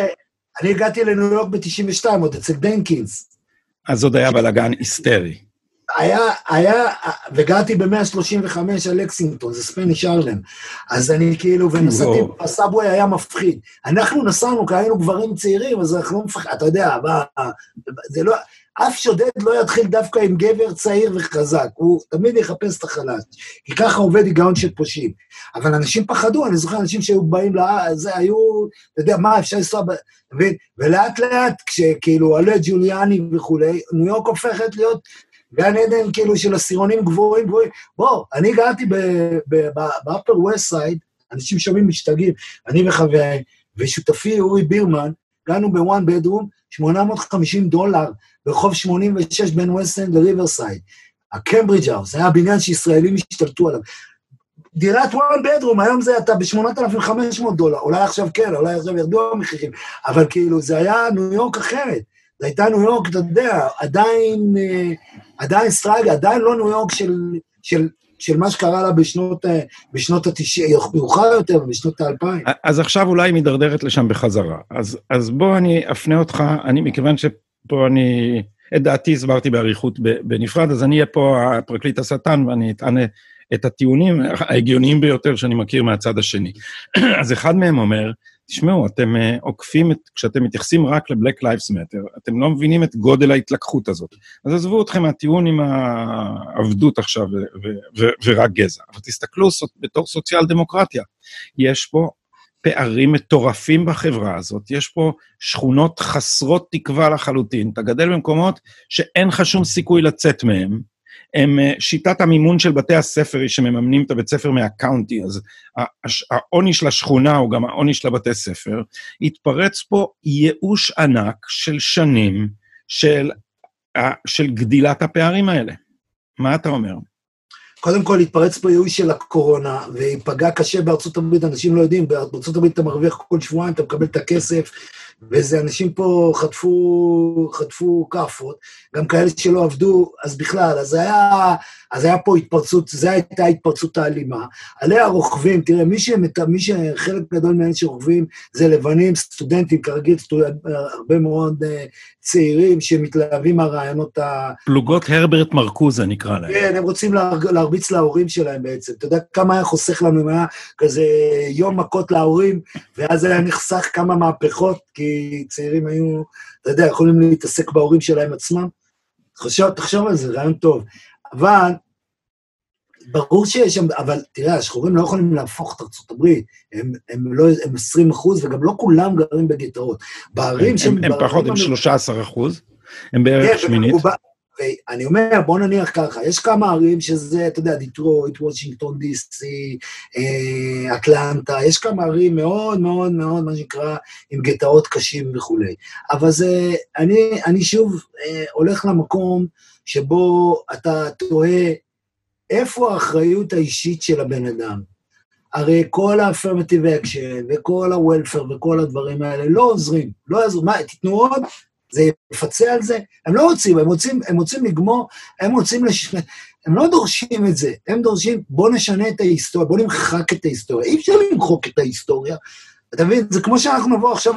אני הגעתי לניו יורק ב-92, עוד אצל דנקינס. אז עוד היה בלאגן היסטרי. היה, היה, וגרתי ב-135 על לקסינגטון, זה ספניש ארלם. אז אני כאילו, ונסעתי, הסאבווי היה מפחיד. אנחנו נסענו, כי היינו גברים צעירים, אז אנחנו לא מפחידים, אתה יודע, מה, זה לא, אף שודד לא יתחיל דווקא עם גבר צעיר וחזק, הוא תמיד יחפש את החלש, כי ככה עובד היגיון של פושעים. אבל אנשים פחדו, אני זוכר אנשים שהיו באים לזה, היו, אתה יודע, מה, אפשר לנסוע, אתה מבין? ולאט לאט, כשכאילו עולה ג'וליאני וכולי, ניו יורק הופכת להיות גן עדן כאילו של עשירונים גבוהים גבוהים. בוא, אני גרתי באפר ווסט סייד, אנשים שומעים משתגעים, אני וחבריי, ושותפי אורי בירמן, גרנו ב one bedroom, 850 דולר, ברחוב 86 בין ווסט אנד לריברסייד. הקמברידג' האוס, היה בניין שישראלים השתלטו עליו. דירת one bedroom, היום זה אתה ב-8,500 דולר, אולי עכשיו כן, אולי עכשיו ירדו המחירים, אבל כאילו, זה היה ניו יורק אחרת. זו הייתה ניו יורק, אתה יודע, עדיין, אה, עדיין strange, עדיין לא ניו יורק של, של, של מה שקרה לה בשנות, אה, בשנות ה-90, מאוחר יותר, בשנות ה-2000. אז עכשיו אולי היא מידרדרת לשם בחזרה. אז, אז בוא אני אפנה אותך, אני, מכיוון שפה אני, את דעתי הסברתי באריכות בנפרד, אז אני אהיה פה הפרקליט השטן ואני אטען את הטיעונים ההגיוניים ביותר שאני מכיר מהצד השני. אז אחד מהם אומר, תשמעו, אתם uh, עוקפים את, כשאתם מתייחסים רק ל-Black Lives Matter, אתם לא מבינים את גודל ההתלקחות הזאת. אז עזבו אתכם מהטיעון עם העבדות עכשיו ורק גזע, אבל תסתכלו בתור סוציאל דמוקרטיה. יש פה פערים מטורפים בחברה הזאת, יש פה שכונות חסרות תקווה לחלוטין, אתה גדל במקומות שאין לך שום סיכוי לצאת מהם, הם, אה, שיטת המימון של בתי הספר היא שמממנים את הבית ספר מהקאונטי, אז העוני של השכונה הוא גם העוני של הבתי ספר. התפרץ פה ייאוש ענק של שנים של, של גדילת הפערים האלה. מה אתה אומר? קודם כל, התפרץ פה ייאוש של הקורונה, והיא פגעה קשה בארצות הברית, אנשים לא יודעים, בארצות הברית אתה מרוויח כל שבועיים, אתה מקבל את הכסף, ואיזה אנשים פה חטפו, חטפו כאפות, גם כאלה שלא עבדו, אז בכלל, אז היה, אז היה פה התפרצות, זו הייתה התפרצות האלימה. עליה רוכבים, תראה, מי, שמת, מי שחלק גדול מאלה שרוכבים זה לבנים, סטודנטים, כרגיל, סטודנט, הרבה מאוד uh, צעירים שמתלהבים מהרעיונות ה... פלוגות הרברט מרקוזה נקרא להם. כן, הם רוצים לה, להרביץ להורים שלהם בעצם. אתה יודע כמה היה חוסך לנו אם היה כזה יום מכות להורים, ואז היה נחסך כמה מהפכות, כי צעירים היו, אתה יודע, יכולים להתעסק בהורים שלהם עצמם. תחשוב, תחשוב על זה, רעיון טוב. אבל, ברור שיש שם, אבל תראה, השחורים לא יכולים להפוך את ארצות הברית, הם, הם, לא, הם 20 אחוז, וגם לא כולם גרים בגטאות. בערים שהם... הם, הם פחות, הם 13 אחוז, הם בערך כן, שמינית. ואני אומר, בוא נניח ככה, יש כמה ערים שזה, אתה יודע, דיטרויט, וושינגטון די.סי, אטלנטה, יש כמה ערים מאוד מאוד מאוד, מה שנקרא, עם גטאות קשים וכולי. אבל זה, אני, אני שוב אה, הולך למקום שבו אתה תוהה, איפה האחריות האישית של הבן אדם? הרי כל ה-affirmative action וכל ה-welfare וכל הדברים האלה לא עוזרים, לא יעזרו. מה, תיתנו עוד? זה יפצה על זה? הם לא רוצים, הם רוצים, הם רוצים לגמור, הם רוצים לש... הם לא דורשים את זה, הם דורשים, בואו נשנה את ההיסטוריה, בואו נמחק את ההיסטוריה. אי אפשר למחוק את ההיסטוריה. אתה מבין? זה כמו שאנחנו נבוא עכשיו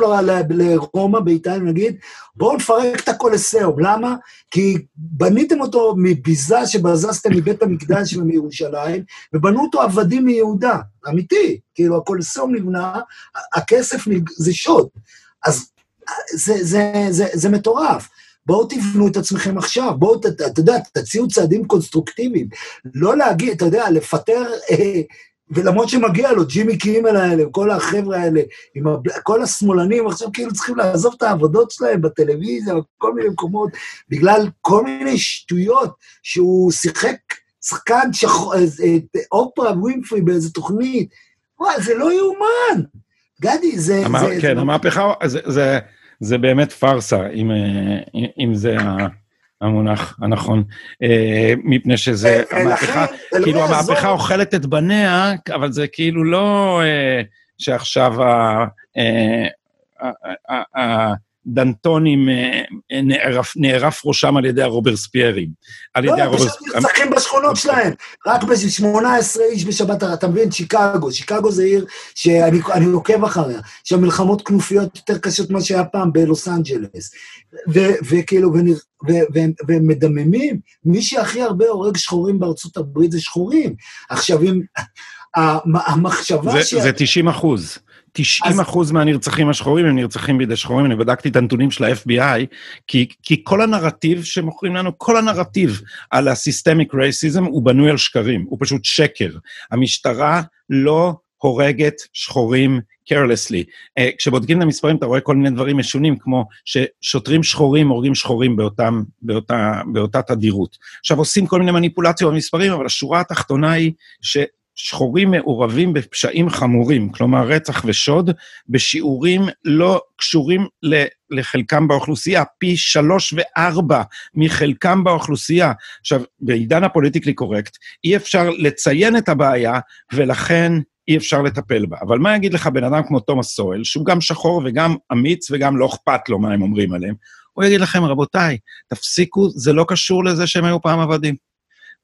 לרומא, באיטליה, נגיד, בואו נפרק את הקולסיאום. למה? כי בניתם אותו מביזה שבזזתם מבית המקדש ומירושלים, ובנו אותו עבדים מיהודה, אמיתי. כאילו, הקולסיאום נבנה, הכסף זה שוד. אז זה, זה, זה, זה מטורף. בואו תבנו את עצמכם עכשיו, בואו, אתה יודע, תציעו צעדים קונסטרוקטיביים. לא להגיד, אתה יודע, לפטר, אה, ולמרות שמגיע לו, ג'ימי קימל האלה, כל החבר'ה האלה, עם הב... כל השמאלנים, עכשיו כאילו צריכים לעזוב את העבודות שלהם בטלוויזיה, בכל מיני מקומות, בגלל כל מיני שטויות שהוא שיחק שחקן שחור, אה, אה, אופרה ווינפרי באיזה תוכנית. וואי, זה לא יאומן. גדי, זה... המ... זה כן, זה... המהפכה, זה, זה, זה באמת פארסה, אם, אם זה המונח הנכון, אה, מפני שזה, המהפכה, כאילו המהפכה אוכלת את בניה, אבל זה כאילו לא אה, שעכשיו דנטונים אה, נערף, נערף ראשם על ידי הרוברספיירים. על ידי הרוברספיירים. לא, פשוט נרצחים בשכונות שלהם. רק ב-18 איש בשבת, אתה מבין? שיקגו. שיקגו זה עיר שאני עוקב אחריה, שהמלחמות כנופיות יותר קשות ממה שהיה פעם בלוס אנג'לס. וכאילו, והם מדממים. מי שהכי הרבה הורג שחורים בארצות הברית זה שחורים. עכשיו, אם... המחשבה ש... זה 90 אחוז. 90 אחוז מהנרצחים השחורים הם נרצחים בידי שחורים, אני בדקתי את הנתונים של ה-FBI, כי, כי כל הנרטיב שמוכרים לנו, כל הנרטיב על ה-systemic racism הוא בנוי על שקרים, הוא פשוט שקר. המשטרה לא הורגת שחורים carelessly. Uh, כשבודקים את המספרים אתה רואה כל מיני דברים משונים, כמו ששוטרים שחורים הורגים שחורים באותם, באותה, באותה תדירות. עכשיו, עושים כל מיני מניפולציות במספרים, אבל השורה התחתונה היא ש... שחורים מעורבים בפשעים חמורים, כלומר רצח ושוד, בשיעורים לא קשורים לחלקם באוכלוסייה, פי שלוש וארבע מחלקם באוכלוסייה. עכשיו, בעידן הפוליטיקלי קורקט, אי אפשר לציין את הבעיה, ולכן אי אפשר לטפל בה. אבל מה יגיד לך בן אדם כמו תומאס סואל, שהוא גם שחור וגם אמיץ וגם לא אכפת לו מה הם אומרים עליהם, הוא יגיד לכם, רבותיי, תפסיקו, זה לא קשור לזה שהם היו פעם עבדים.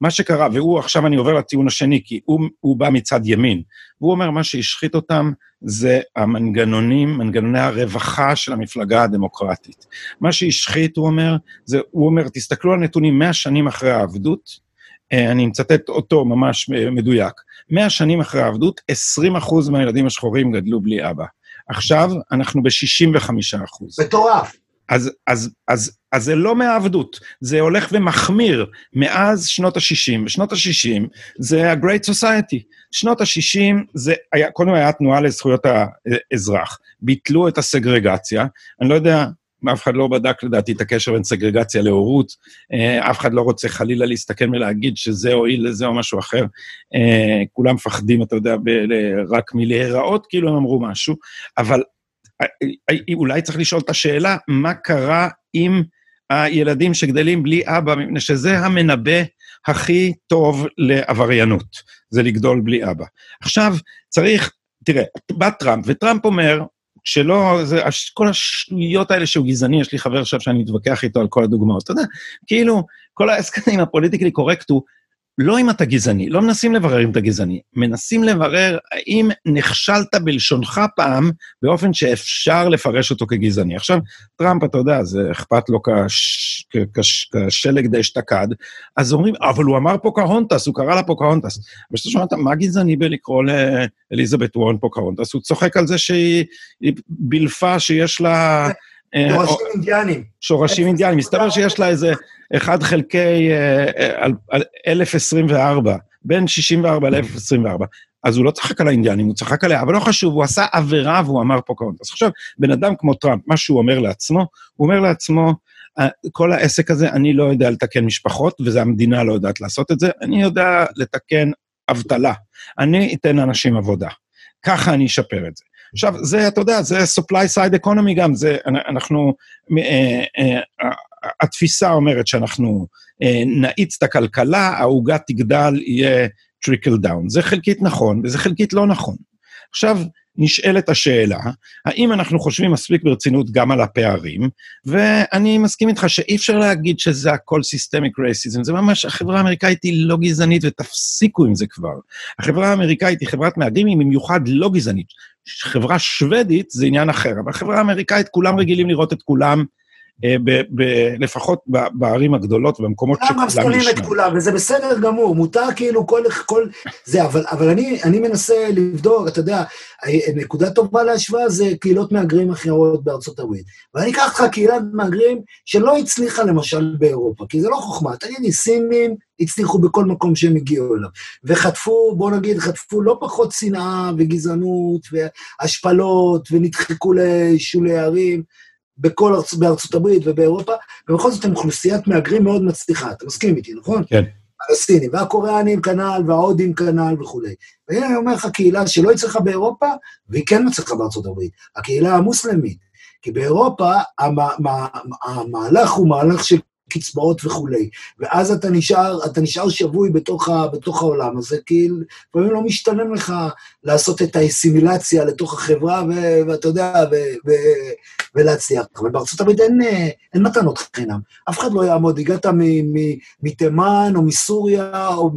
מה שקרה, והוא, עכשיו אני עובר לטיעון השני, כי הוא, הוא בא מצד ימין, והוא אומר, מה שהשחית אותם זה המנגנונים, מנגנוני הרווחה של המפלגה הדמוקרטית. מה שהשחית, הוא אומר, זה, הוא אומר, תסתכלו על נתונים 100 שנים אחרי העבדות, אה, אני מצטט אותו ממש מדויק, 100 שנים אחרי העבדות, 20 אחוז מהילדים השחורים גדלו בלי אבא. עכשיו אנחנו ב-65 אחוז. מטורף. אז, אז, אז, אז זה לא מהעבדות, זה הולך ומחמיר מאז שנות ה-60. בשנות ה-60 זה ה-Great Society. שנות ה-60 זה היה, קודם היה תנועה לזכויות האזרח. ביטלו את הסגרגציה. אני לא יודע, אף אחד לא בדק לדעתי את הקשר בין סגרגציה להורות, אה, אף אחד לא רוצה חלילה להסתכל ולהגיד שזה הועיל לזה או משהו אחר. אה, כולם מפחדים, אתה יודע, רק מלהיראות כאילו הם אמרו משהו, אבל אולי צריך לשאול את השאלה, מה קרה עם הילדים שגדלים בלי אבא, מפני שזה המנבא הכי טוב לעבריינות, זה לגדול בלי אבא. עכשיו, צריך, תראה, בא טראמפ, וטראמפ אומר, שלא, זה, כל השטויות האלה שהוא גזעני, יש לי חבר עכשיו שאני מתווכח איתו על כל הדוגמאות, אתה יודע, כאילו, כל העסקנים ה politically correct הוא, לא אם אתה גזעני, לא מנסים לברר אם אתה גזעני, מנסים לברר האם נכשלת בלשונך פעם באופן שאפשר לפרש אותו כגזעני. עכשיו, טראמפ, אתה יודע, זה אכפת לו כש, כש, כשלג דאשתקד, אז אומרים, אבל הוא אמר פוקהונטס, הוא קרא לה פוקהונטס. וכשאתה שומע, מה גזעני בלקרוא לאליזבת וורן פוקהונטס? הוא צוחק על זה שהיא בילפה שיש לה... שורשים אינדיאנים. שורשים אינדיאנים. מסתבר שיש לה איזה 1 חלקי 1024, בין 64 ל-1024. אז הוא לא צחק על האינדיאנים, הוא צחק עליה, אבל לא חשוב, הוא עשה עבירה והוא אמר פוקהונטס. עכשיו, בן אדם כמו טראמפ, מה שהוא אומר לעצמו, הוא אומר לעצמו, כל העסק הזה, אני לא יודע לתקן משפחות, וזה המדינה לא יודעת לעשות את זה, אני יודע לתקן אבטלה. אני אתן לאנשים עבודה. ככה אני אשפר את זה. עכשיו, זה, אתה יודע, זה supply side economy גם, זה, אנחנו, אה, אה, התפיסה אומרת שאנחנו אה, נאיץ את הכלכלה, העוגה תגדל, יהיה trickle down. זה חלקית נכון, וזה חלקית לא נכון. עכשיו, נשאלת השאלה, האם אנחנו חושבים מספיק ברצינות גם על הפערים, ואני מסכים איתך שאי אפשר להגיד שזה הכל systemic racism, זה ממש, החברה האמריקאית היא לא גזענית, ותפסיקו עם זה כבר. החברה האמריקאית היא חברת מהגרים, היא במיוחד לא גזענית. חברה שוודית זה עניין אחר, אבל חברה האמריקאית, כולם רגילים לראות את כולם ב, ב, לפחות ב, בערים הגדולות, במקומות שכולם ישנם. כולם את כולם, וזה בסדר גמור, מותר כאילו כל... כל זה, אבל, אבל אני, אני מנסה לבדוק, אתה יודע, נקודה טובה להשוואה זה קהילות מהגרים אחרות בארצות הברית. ואני אקח לך קהילת מהגרים שלא הצליחה למשל באירופה, כי זה לא חוכמה. תגיד לי, סינים הצליחו בכל מקום שהם הגיעו אליו, וחטפו, בוא נגיד, חטפו לא פחות שנאה וגזענות והשפלות, ונדחקו לשולי ערים. בכל ארצ... בארצות הברית ובאירופה, ובכל זאת הם אוכלוסיית מהגרים מאוד מצליחה, אתה מסכים איתי, נכון? כן. הפלסטינים, והקוריאנים כנ"ל, וההודים כנ"ל וכולי. והנה אני אומר לך קהילה שלא הצליחה באירופה, והיא כן מצליחה בארצות הברית, הקהילה המוסלמית. כי באירופה המהלך הוא מהלך של קצבאות וכולי. ואז אתה נשאר, אתה נשאר שבוי בתוך, ה, בתוך העולם הזה, כי לפעמים לא משתלם לך לעשות את האסימילציה לתוך החברה, ו, ואתה יודע, ו, ו, ולהצליח. אבל בארצות הברית אין, אין מתנות חינם. אף אחד לא יעמוד, הגעת מתימן, או מסוריה, או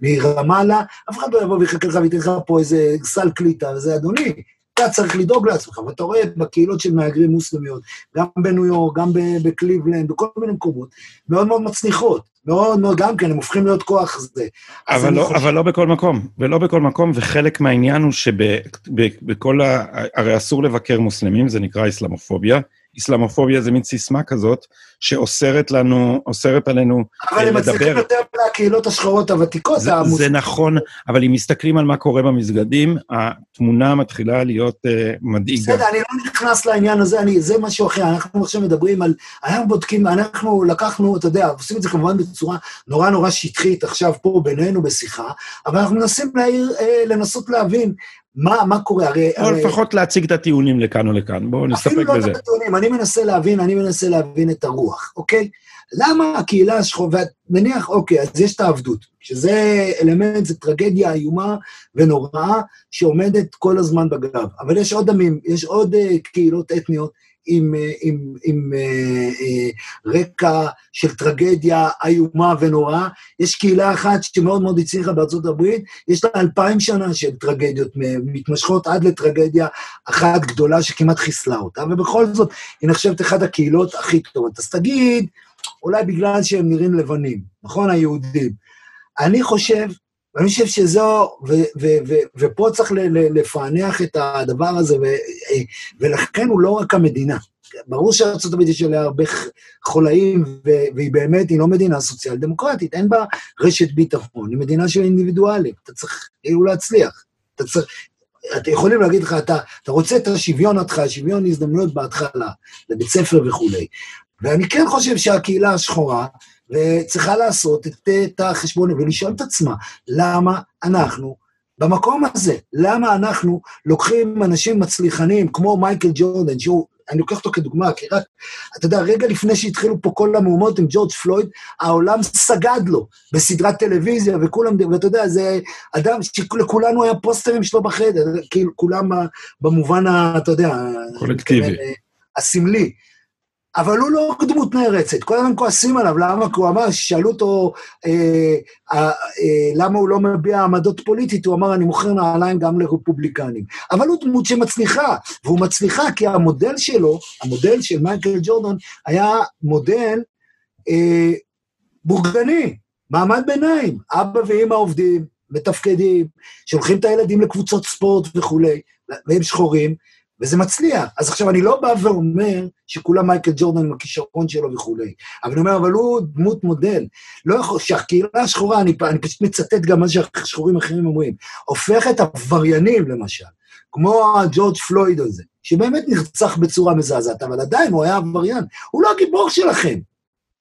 מרמאללה, אף אחד לא יבוא ויחכה לך וייתן לך פה איזה סל קליטה, וזה, אדוני, אתה צריך לדאוג לעצמך, ואתה רואה בקהילות של מהגרים מוסלמיות, גם בניו יורק, גם בקליבלנד, בכל מיני מקומות, מאוד מאוד מצליחות. מאוד מאוד, גם כן, הם הופכים להיות כוח זה. אבל לא, חושב... אבל לא בכל מקום, ולא בכל מקום, וחלק מהעניין הוא שבכל ה... הרי אסור לבקר מוסלמים, זה נקרא אסלאמופוביה. איסלאמופוביה זה מין סיסמה כזאת, שאוסרת לנו, אוסרת עלינו לדבר. אבל הם מצליחים יותר מהקהילות השחורות הוותיקות. זה, זה נכון, אבל אם מסתכלים על מה קורה במסגדים, התמונה מתחילה להיות uh, מדאיגה. בסדר, אני לא נכנס לעניין הזה, אני, זה משהו אחר. אנחנו עכשיו מדברים על... אנחנו בודקים, אנחנו לקחנו, אתה יודע, עושים את זה כמובן בצורה נורא נורא שטחית עכשיו פה בינינו בשיחה, אבל אנחנו מנסים להעיר, אה, לנסות להבין מה, מה קורה? הרי... או הרי... לפחות להציג את הטיעונים לכאן או לכאן, בואו נסתפק בזה. אפילו לא את הטיעונים, אני מנסה להבין, אני מנסה להבין את הרוח, אוקיי? למה הקהילה השחורה, ונניח, אוקיי, אז יש את העבדות, שזה אלמנט, זה טרגדיה איומה ונוראה שעומדת כל הזמן בגב. אבל יש עוד עמים, יש עוד uh, קהילות אתניות עם, אה, עם, עם אה, אה, רקע של טרגדיה איומה ונוראה. יש קהילה אחת שמאוד מאוד הצליחה בארצות הברית, יש לה אלפיים שנה של טרגדיות מתמשכות עד לטרגדיה אחת גדולה שכמעט חיסלה אותה, ובכל זאת היא נחשבת אחת הקהילות הכי טובות. אז תגיד, אולי בגלל שהם נראים לבנים, נכון, היהודים. אני חושב ואני חושב שזו, ו, ו, ו, ופה צריך לפענח את הדבר הזה, ו, ולכן הוא לא רק המדינה. ברור שארה"ב יש עליה הרבה חולאים, והיא באמת, היא לא מדינה סוציאל דמוקרטית, אין בה רשת ביטחון, היא מדינה של אינדיבידואלים, אתה צריך כאילו להצליח. אתה צריך, אתם יכולים להגיד לך, אתה, אתה רוצה את השוויון התחלה, שוויון הזדמנויות בהתחלה, לבית ספר וכולי. ואני כן חושב שהקהילה השחורה, וצריכה לעשות את, את החשבון ולשאול את עצמה, למה אנחנו במקום הזה? למה אנחנו לוקחים אנשים מצליחנים כמו מייקל ג'ורדן, שהוא, אני לוקח אותו כדוגמה, כי רק, אתה יודע, רגע לפני שהתחילו פה כל המהומות עם ג'ורג' פלויד, העולם סגד לו בסדרת טלוויזיה, וכולם, ואתה יודע, זה אדם שלכולנו היה פוסטרים שלו בחדר, כאילו כולם במובן, ה, אתה יודע, קולקטיבי. הסמלי. אבל הוא לא דמות נערצת, כל הזמן כועסים עליו, למה? כי הוא אמר, שאלו אותו אה, אה, אה, למה הוא לא מביע עמדות פוליטית, הוא אמר, אני מוכר נעליים גם לרפובליקנים. אבל הוא דמות שמצליחה, והוא מצליחה כי המודל שלו, המודל של מייקל ג'ורדון, היה מודל אה, בורגני, מעמד ביניים, אבא ואמא עובדים, מתפקדים, שולחים את הילדים לקבוצות ספורט וכולי, והם שחורים, וזה מצליח. אז עכשיו, אני לא בא ואומר שכולם מייקל ג'ורדן עם הכישרון שלו וכולי, אבל אני אומר, אבל הוא דמות מודל. לא יכול, שהקהילה השחורה, אני, אני פשוט מצטט גם מה ששחורים אחרים אומרים, הופכת עבריינים, למשל, כמו הג'ורג' פלויד הזה, שבאמת נרצח בצורה מזעזעת, אבל עדיין הוא היה עבריין. הוא לא הגיבור שלכם.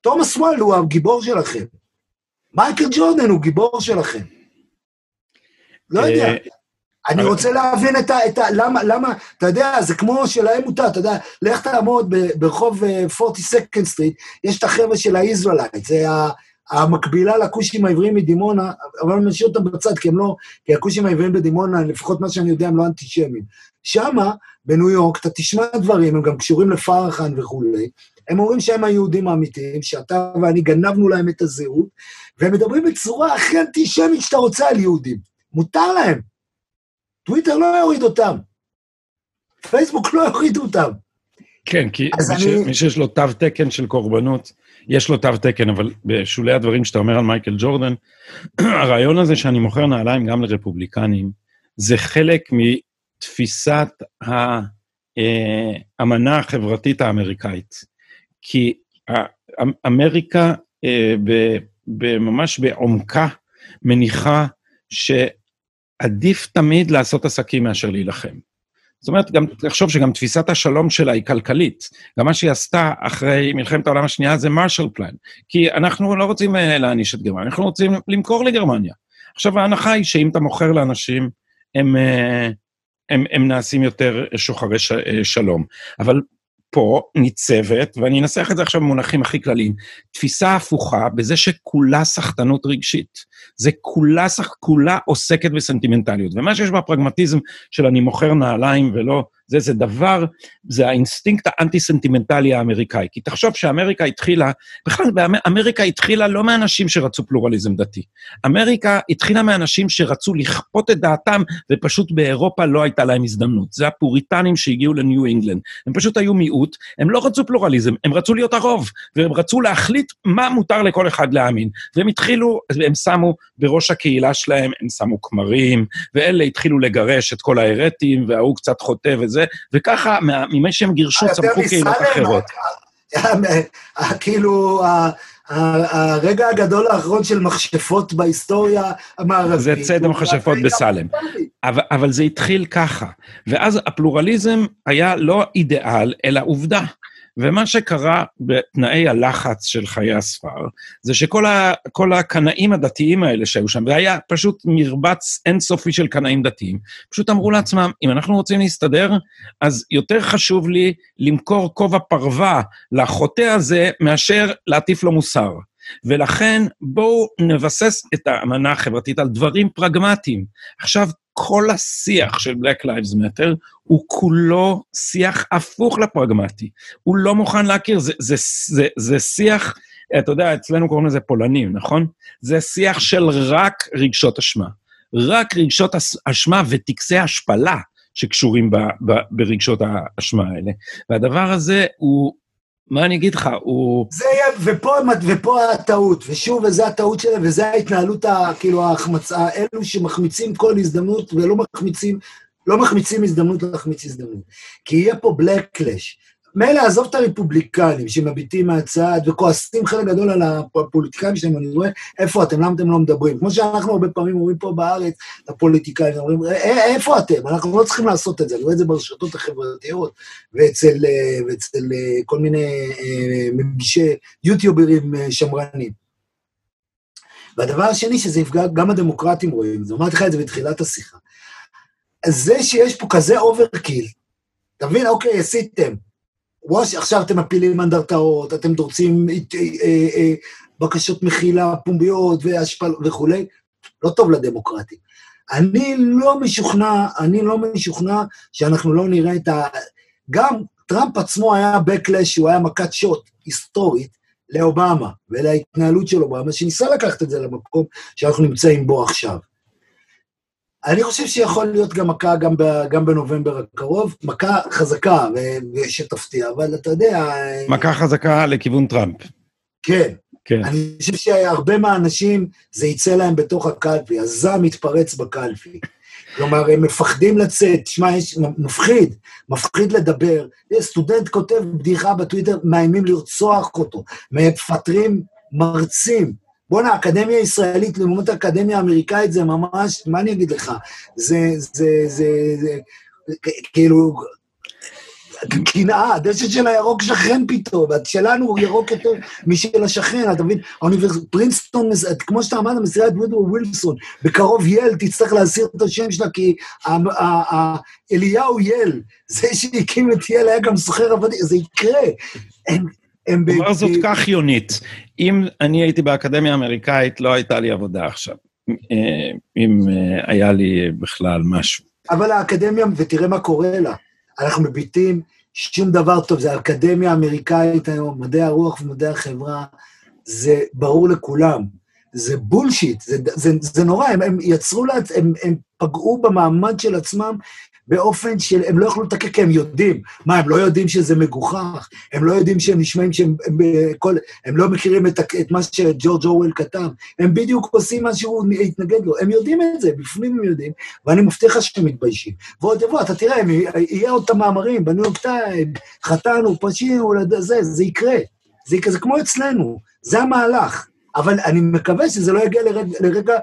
תומאס סואל הוא הגיבור שלכם. מייקל ג'ורדן הוא גיבור שלכם. לא יודע. אני רוצה להבין את ה... את ה למה, למה, אתה יודע, זה כמו שלהם מותר, אתה יודע, לך תעמוד ברחוב 42nd אה, street, יש את החבר'ה של ה Israelite, זה המקבילה לכושים העבריים מדימונה, אבל אני משאיר אותם בצד, כי הם לא, כי הכושים העבריים בדימונה, לפחות מה שאני יודע, הם לא אנטישמים. שמה, בניו יורק, אתה תשמע דברים, הם גם קשורים לפרחאן וכולי, הם אומרים שהם היהודים האמיתיים, שאתה ואני גנבנו להם את הזהות, והם מדברים בצורה הכי אנטישמית שאתה רוצה על יהודים. מותר להם. טוויטר לא יוריד אותם. פייסבוק לא יוריד אותם. כן, כי מי, אני... ש... מי שיש לו תו תקן של קורבנות, יש לו תו תקן, אבל בשולי הדברים שאתה אומר על מייקל ג'ורדן, הרעיון הזה שאני מוכר נעליים גם לרפובליקנים, זה חלק מתפיסת האמנה החברתית האמריקאית. כי אמריקה, אה, ממש בעומקה, מניחה ש... עדיף תמיד לעשות עסקים מאשר להילחם. זאת אומרת, גם תחשוב שגם תפיסת השלום שלה היא כלכלית. גם מה שהיא עשתה אחרי מלחמת העולם השנייה זה מרשל פלן. כי אנחנו לא רוצים אה, להעניש את גרמניה, אנחנו רוצים למכור לגרמניה. עכשיו, ההנחה היא שאם אתה מוכר לאנשים, הם, אה, הם, הם נעשים יותר שוחרי ש, אה, שלום. אבל פה ניצבת, ואני אנסח את זה עכשיו במונחים הכי כלליים, תפיסה הפוכה בזה שכולה סחטנות רגשית. זה כולה, סח, כולה עוסקת בסנטימנטליות. ומה שיש בפרגמטיזם של אני מוכר נעליים ולא זה, זה דבר, זה האינסטינקט האנטי-סנטימנטלי האמריקאי. כי תחשוב שאמריקה התחילה, בכלל, אמריקה התחילה לא מאנשים שרצו פלורליזם דתי. אמריקה התחילה מאנשים שרצו לכפות את דעתם, ופשוט באירופה לא הייתה להם הזדמנות. זה הפוריטנים שהגיעו לניו אינגלנד. הם פשוט היו מיעוט, הם לא רצו פלורליזם, הם רצו להיות הרוב, והם רצו להחליט מה מותר לכל אחד להאמין. והם התחילו, הם שמו בראש הקהילה שלהם, הם שמו כמרים, ואלה התחילו לגרש את כל ההרטים, וההוא קצת חוטא וזה, וזה, וככה, ממי שהם גירשו, צמחו קהילות אחרות. כאילו, הרגע הגדול האחרון של מכשפות בהיסטוריה המערבית. זה ציד המכשפות בסלם. אבל, אבל זה התחיל ככה. ואז הפלורליזם היה לא אידיאל, אלא עובדה. ומה שקרה בתנאי הלחץ של חיי הספר, זה שכל ה, הקנאים הדתיים האלה שהיו שם, והיה פשוט מרבץ אינסופי של קנאים דתיים, פשוט אמרו לעצמם, אם אנחנו רוצים להסתדר, אז יותר חשוב לי למכור כובע פרווה לחוטא הזה, מאשר להטיף לו מוסר. ולכן בואו נבסס את האמנה החברתית על דברים פרגמטיים. עכשיו, כל השיח של Black Lives Matter הוא כולו שיח הפוך לפרגמטי. הוא לא מוכן להכיר, זה, זה, זה, זה שיח, אתה יודע, אצלנו קוראים לזה פולנים, נכון? זה שיח של רק רגשות אשמה. רק רגשות אשמה וטקסי השפלה שקשורים ב, ב, ברגשות האשמה האלה. והדבר הזה הוא מה אני אגיד לך, הוא... זה יהיה, ופה, ופה הטעות, ושוב, וזו הטעות שלהם, וזו ההתנהלות, כאילו, ההחמצה, אלו שמחמיצים כל הזדמנות ולא מחמיצים, לא מחמיצים הזדמנות להחמיץ הזדמנות. כי יהיה פה בלקלש. מילא, עזוב את הרפובליקנים שמביטים מהצד וכועסים חלק גדול על הפוליטיקאים שלהם, אני רואה, איפה אתם, למה אתם לא מדברים? כמו שאנחנו הרבה פעמים אומרים פה בארץ, לפוליטיקאים, אומרים, איפה אתם? אנחנו לא צריכים לעשות את זה, אני רואה את זה ברשתות החברתיות, ואצל, ואצל כל מיני מגישי יוטיוברים שמרנים. והדבר השני, שזה יפגע, גם הדמוקרטים רואים את זה, אמרתי לך את זה בתחילת השיחה. זה שיש פה כזה overkill, אתה מבין? אוקיי, עשיתם. ווש, עכשיו אתם מפילים אנדרטאות, אתם דורצים אה, אה, אה, בקשות מחילה פומביות והשפל וכולי, לא טוב לדמוקרטים. אני לא משוכנע, אני לא משוכנע שאנחנו לא נראה את ה... גם טראמפ עצמו היה בקלאש, הוא היה מכת שוט היסטורית לאובמה ולהתנהלות של אובמה, שניסה לקחת את זה למקום שאנחנו נמצאים בו עכשיו. אני חושב שיכול להיות גם מכה גם, ב, גם בנובמבר הקרוב, מכה חזקה שתפתיע, אבל אתה יודע... מכה חזקה לכיוון טראמפ. כן. כן. אני חושב שהרבה מהאנשים, זה יצא להם בתוך הקלפי, הזעם מתפרץ בקלפי. כלומר, הם מפחדים לצאת, תשמע, יש, מפחיד, מפחיד לדבר. סטודנט כותב בדיחה בטוויטר, מאיימים לרצוח אותו, מפטרים מרצים. בואנה, האקדמיה הישראלית לעומת האקדמיה האמריקאית זה ממש, מה אני אגיד לך? זה, זה, זה, זה, כאילו, קנאה, הדשא של הירוק שכן פתאום, שלנו הוא ירוק יותר משל השכן, אתה מבין? האוניברסיטה, פרינסטון, כמו שאתה אמרת, מסירה את וודו ווילסון, בקרוב יל תצטרך להסיר את השם שלה, כי אליהו יל, זה שהקים את יל היה גם סוחר עבדים, זה יקרה. הם... כלומר זאת כך יונית. אם אני הייתי באקדמיה האמריקאית, לא הייתה לי עבודה עכשיו. אה, אם אה, היה לי בכלל משהו. אבל האקדמיה, ותראה מה קורה לה. אנחנו מביטים שום דבר טוב, זה האקדמיה האמריקאית היום, מדעי הרוח ומדעי החברה, זה ברור לכולם. זה בולשיט, זה, זה, זה נורא, הם, הם יצרו, לה, הם, הם פגעו במעמד של עצמם באופן שהם לא יכלו לתקן, כי הם יודעים. מה, הם לא יודעים שזה מגוחך? הם לא יודעים שהם נשמעים שהם... הם, כל, הם לא מכירים את, את מה שג'ורג' אורוול כתב. הם בדיוק עושים מה שהוא התנגד לו. הם יודעים את זה, בפנים הם יודעים, ואני מבטיח לך שהם מתביישים. ועוד יבוא, אתה תראה, הם, יהיה עוד את המאמרים בניו יורק טיים, חטאנו, פשינו, זה, זה יקרה. זה זה כמו אצלנו, זה המהלך. אבל אני מקווה שזה לא יגיע לרגע, לרגע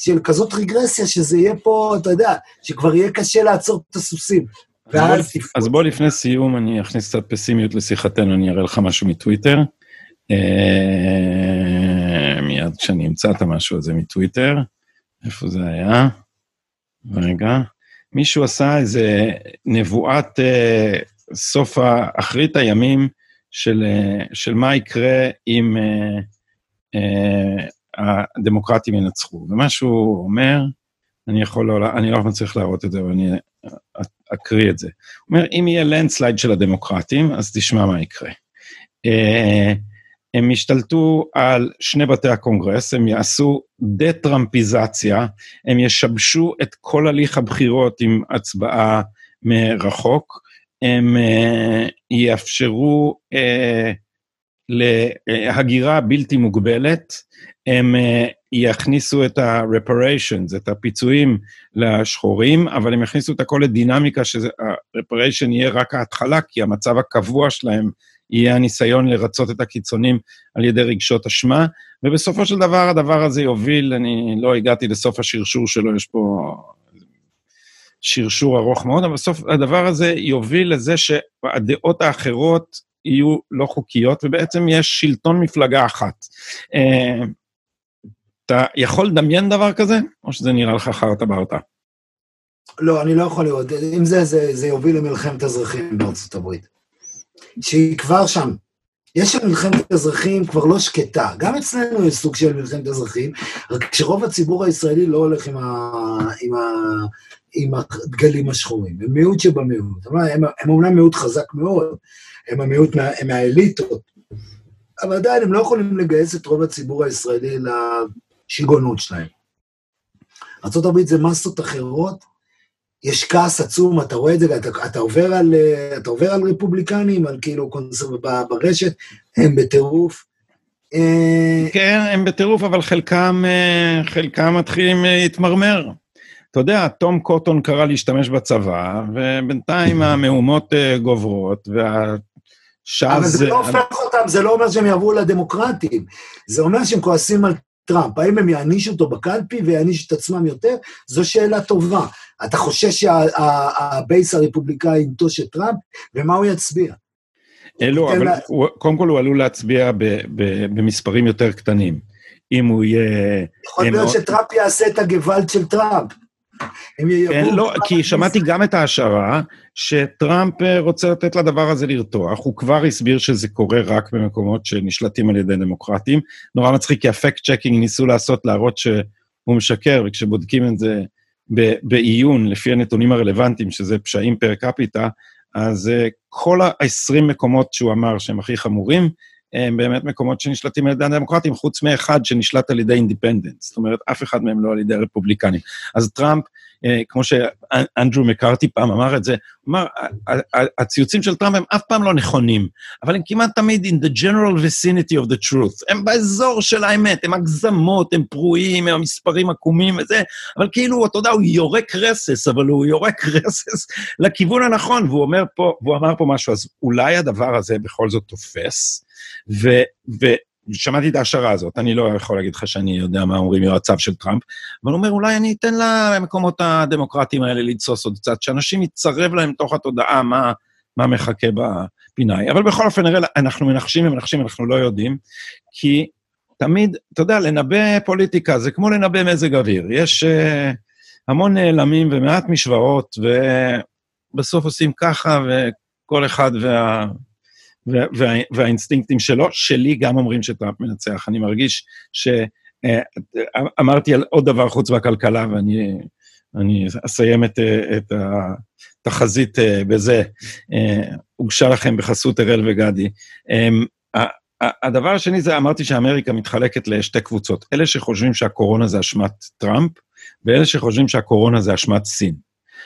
של כזאת רגרסיה, שזה יהיה פה, אתה יודע, שכבר יהיה קשה לעצור את הסוסים. אז, בוא, אז בוא לפני סיום, אני אכניס קצת פסימיות לשיחתנו, אני אראה לך משהו מטוויטר. אה, מיד כשאני אמצא את המשהו הזה מטוויטר, איפה זה היה? רגע. מישהו עשה איזה נבואת אה, סוף אחרית הימים של, אה, של מה יקרה אם... אה, אה, הדמוקרטים ינצחו. ומה שהוא אומר, אני יכול לא, אני לא מצליח להראות את זה, אבל אני אקריא את זה. הוא אומר, אם יהיה landslide של הדמוקרטים, אז תשמע מה יקרה. אה, הם ישתלטו על שני בתי הקונגרס, הם יעשו דה-טראמפיזציה, הם ישבשו את כל הליך הבחירות עם הצבעה מרחוק, הם אה, יאפשרו אה, להגירה בלתי מוגבלת, הם uh, יכניסו את ה-reparations, את הפיצויים לשחורים, אבל הם יכניסו את הכל לדינמיקה, שה-reparation יהיה רק ההתחלה, כי המצב הקבוע שלהם יהיה הניסיון לרצות את הקיצונים על ידי רגשות אשמה, ובסופו של דבר הדבר הזה יוביל, אני לא הגעתי לסוף השרשור שלו, יש פה שרשור ארוך מאוד, אבל בסוף הדבר הזה יוביל לזה שהדעות האחרות יהיו לא חוקיות, ובעצם יש שלטון מפלגה אחת. אה, אתה יכול לדמיין דבר כזה, או שזה נראה לך חרטה ברטה? לא, אני לא יכול לראות. אם זה, זה, זה יוביל למלחמת אזרחים בארצות הברית. שהיא כבר שם. יש שם מלחמת אזרחים כבר לא שקטה. גם אצלנו יש סוג של מלחמת אזרחים, רק שרוב הציבור הישראלי לא הולך עם, ה, עם, ה, עם הדגלים השחורים. הם מיעוט שבמיעוט. הם, הם, הם אומנם מיעוט חזק מאוד, הם המיעוט מה, הם מהאליטות, אבל עדיין הם לא יכולים לגייס את רוב הציבור הישראלי לשיגעונות שלהם. ארה"ב זה מסות אחרות, יש כעס עצום, אתה רואה את זה, אתה, אתה, עובר, על, אתה עובר על רפובליקנים, על כאילו קונסרב ברשת, הם בטירוף. אה, כן, הם בטירוף, אבל חלקם, אה, חלקם מתחילים אה, להתמרמר. אתה יודע, תום קוטון קרא להשתמש בצבא, ובינתיים המהומות גוברות, והשאז... אבל זה לא הופך אותם, זה לא אומר שהם יעברו לדמוקרטים. זה אומר שהם כועסים על טראמפ. האם הם יענישו אותו בקלפי ויענישו את עצמם יותר? זו שאלה טובה. אתה חושש שה base הרפובליקאי ינטוש את טראמפ, ומה הוא יצביע? לא, אבל קודם כל הוא עלול להצביע במספרים יותר קטנים. אם הוא יהיה... יכול להיות שטראמפ יעשה את הגוועלד של טראמפ. כן, לא, כי שמעתי גם את ההשערה שטראמפ אה, רוצה לתת לדבר הזה לרתוח. הוא כבר הסביר שזה קורה רק במקומות שנשלטים על ידי דמוקרטים. נורא מצחיק, כי ה fact checking ניסו לעשות, להראות שהוא משקר, וכשבודקים את זה בעיון, לפי הנתונים הרלוונטיים, שזה פשעים per capita, אז אה, כל ה-20 מקומות שהוא אמר שהם הכי חמורים, הם באמת מקומות שנשלטים על ידי הדמוקרטים, חוץ מאחד שנשלט על ידי independent. זאת אומרת, אף אחד מהם לא על ידי רפובליקנים. אז טראמפ, אה, כמו שאנדרו מקארתי פעם אמר את זה, אמר, הציוצים של טראמפ הם אף פעם לא נכונים, אבל הם כמעט תמיד in the general vicinity of the truth. הם באזור של האמת, הם הגזמות, הם פרועים, הם המספרים עקומים וזה, אבל כאילו, אתה יודע, הוא יורק רסס, אבל הוא יורק רסס לכיוון הנכון, והוא אומר פה, והוא אמר פה משהו, אז אולי הדבר הזה בכל זאת תופס, ו... ו שמעתי את ההשערה הזאת, אני לא יכול להגיד לך שאני יודע מה אומרים יועציו של טראמפ, אבל הוא אומר, אולי אני אתן למקומות הדמוקרטיים האלה לתסוס עוד קצת, שאנשים יצרב להם תוך התודעה מה, מה מחכה בפינאי. אבל בכל אופן, נראה, אנחנו מנחשים ומנחשים, אנחנו לא יודעים, כי תמיד, אתה יודע, לנבא פוליטיקה זה כמו לנבא מזג אוויר. יש uh, המון נעלמים ומעט משוואות, ובסוף עושים ככה, וכל אחד וה... וה, והאינסטינקטים שלו, שלי גם אומרים שטראמפ מנצח. אני מרגיש שאמרתי אה, על עוד דבר חוץ מהכלכלה, ואני אני אסיים את, את התחזית אה, בזה. אה, הוגשה לכם בחסות אראל וגדי. הדבר השני זה, אמרתי שאמריקה מתחלקת לשתי קבוצות. אלה שחושבים שהקורונה זה אשמת טראמפ, ואלה שחושבים שהקורונה זה אשמת סין.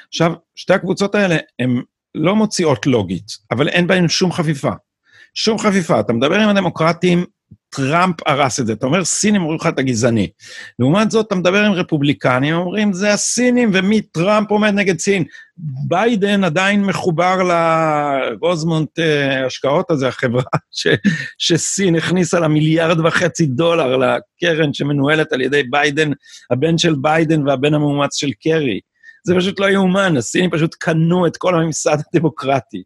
עכשיו, שתי הקבוצות האלה הן לא מוציאות לוגית, אבל אין בהן שום חפיפה. שום חפיפה. אתה מדבר עם הדמוקרטים, טראמפ הרס את זה. אתה אומר, סינים אומרים לך, אתה גזעני. לעומת זאת, אתה מדבר עם רפובליקנים, אומרים, זה הסינים, ומי טראמפ עומד נגד סין. ביידן עדיין מחובר לרוזמונט אה, השקעות הזה, החברה ש, שסין הכניסה לה מיליארד וחצי דולר לקרן שמנוהלת על ידי ביידן, הבן של ביידן והבן המאומץ של קרי. זה פשוט לא יאומן, הסינים פשוט קנו את כל הממסד הדמוקרטי.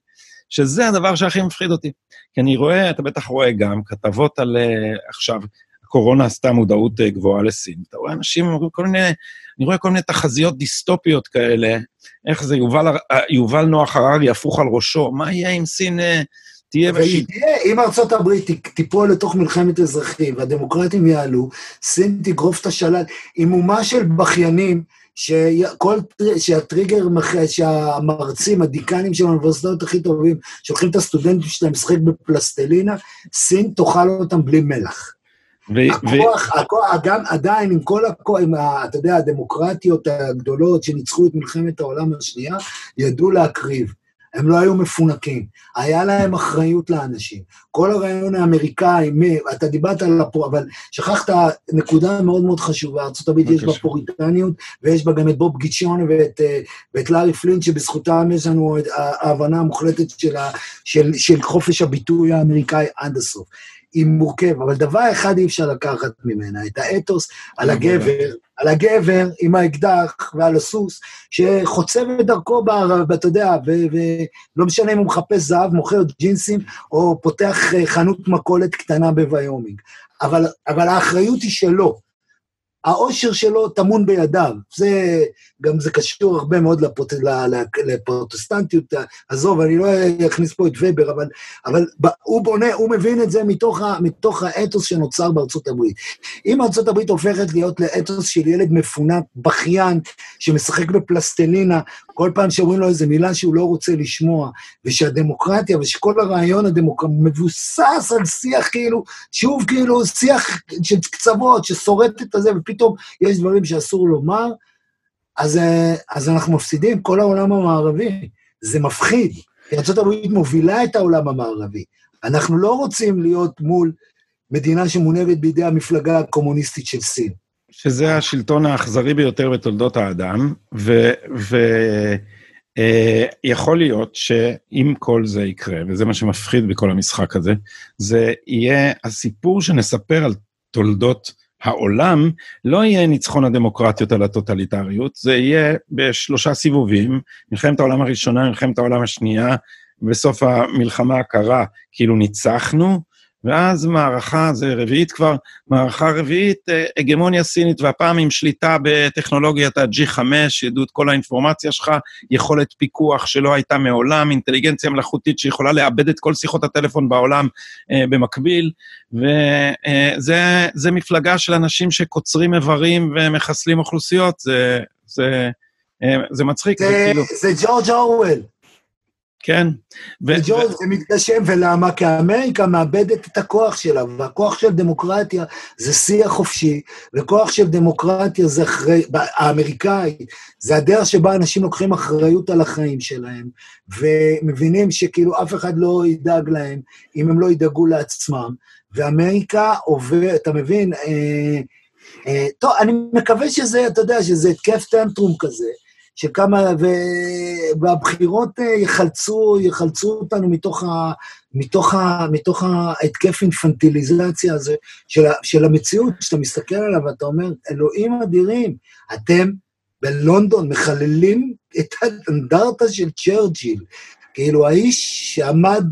שזה הדבר שהכי מפחיד אותי. כי אני רואה, אתה בטח רואה גם, כתבות על uh, עכשיו, הקורונה עשתה מודעות uh, גבוהה לסין. אתה רואה אנשים אומרים כל מיני, אני רואה כל מיני תחזיות דיסטופיות כאלה, איך זה, יובל, יובל נוח הררי הפוך על ראשו, מה יהיה אם סין... תהיה בשיט. אם ארצות הברית תיפול לתוך מלחמת אזרחים והדמוקרטים יעלו, סין תגרוף את השלל עם אומה של בכיינים שכל, שהטריגר, שהמרצים, הדיקנים של האוניברסיטאות הכי טובים, שולחים את הסטודנטים שלהם לשחק בפלסטלינה, סין תאכל אותם בלי מלח. הכוח, הכוח, גם עדיין עם כל הכוח, עם, ה, אתה יודע, הדמוקרטיות הגדולות שניצחו את מלחמת העולם השנייה, ידעו להקריב. הם לא היו מפונקים. היה להם אחריות לאנשים. כל הרעיון האמריקאי, אתה דיברת על הפור... אבל שכחת נקודה מאוד מאוד חשובה, ארה"ב יש בה פוריטניות, ויש בה גם את בוב גיצ'ון ואת, אה, ואת לארי פלינט, שבזכותם יש לנו ההבנה המוחלטת של, ה, של, של חופש הביטוי האמריקאי עד הסוף. היא מורכב, אבל דבר אחד אי אפשר לקחת ממנה, את האתוס על הגבר, על הגבר עם האקדח ועל הסוס, שחוצב את דרכו, אתה יודע, ולא משנה אם הוא מחפש זהב, מוכר ג'ינסים, או פותח אה, חנות מכולת קטנה בוויומינג. אבל, אבל האחריות היא שלו. העושר שלו טמון בידיו. זה, גם זה קשור הרבה מאוד לפרוט, לפרוטסטנטיות. עזוב, אני לא אכניס פה את ובר, אבל, אבל הוא בונה, הוא מבין את זה מתוך, ה, מתוך האתוס שנוצר בארצות הברית. אם ארצות הברית הופכת להיות לאתוס של ילד מפונק, בכיין, שמשחק בפלסטלינה, כל פעם שאומרים לו איזו מילה שהוא לא רוצה לשמוע, ושהדמוקרטיה, ושכל הרעיון הדמוקרטי מבוסס על שיח כאילו, שוב כאילו שיח של קצוות, ששורט את הזה, ופתאום יש דברים שאסור לומר, אז, אה, אז אנחנו מפסידים כל העולם המערבי. זה מפחיד, ארה"ב מובילה את העולם המערבי. אנחנו לא רוצים להיות מול מדינה שמונהגת בידי המפלגה הקומוניסטית של סין. שזה השלטון האכזרי ביותר בתולדות האדם, ויכול uh, להיות שאם כל זה יקרה, וזה מה שמפחיד בכל המשחק הזה, זה יהיה הסיפור שנספר על תולדות העולם, לא יהיה ניצחון הדמוקרטיות על הטוטליטריות, זה יהיה בשלושה סיבובים, מלחמת העולם הראשונה, מלחמת העולם השנייה, בסוף המלחמה הקרה כאילו ניצחנו, ואז מערכה, זה רביעית כבר, מערכה רביעית, אה, הגמוניה סינית, והפעם עם שליטה בטכנולוגיית ה-G5, ידעו את כל האינפורמציה שלך, יכולת פיקוח שלא הייתה מעולם, אינטליגנציה מלאכותית שיכולה לאבד את כל שיחות הטלפון בעולם אה, במקביל, וזה אה, מפלגה של אנשים שקוצרים איברים ומחסלים אוכלוסיות, זה, זה, אה, זה מצחיק, זה, זה כאילו... זה ג'ורג' אורוול. כן. וג'ורג' זה מתגשם, ולמה? כי אמריקה מאבדת את הכוח שלה, והכוח של דמוקרטיה זה שיח חופשי, וכוח של דמוקרטיה זה אחרי, האמריקאי, זה הדרך שבה אנשים לוקחים אחריות על החיים שלהם, ומבינים שכאילו אף אחד לא ידאג להם אם הם לא ידאגו לעצמם, ואמריקה עובר, אתה מבין? אה, אה, טוב, אני מקווה שזה, אתה יודע, שזה התקף טנטרום כזה. שכמה, והבחירות אה, יחלצו, יחלצו אותנו מתוך, ה, מתוך, ה, מתוך ההתקף אינפנטיליזציה הזה של, של המציאות, שאתה מסתכל עליו ואתה אומר, אלוהים אדירים, אתם בלונדון מחללים את האנדרטה של צ'רג'יל. כאילו, האיש שעמד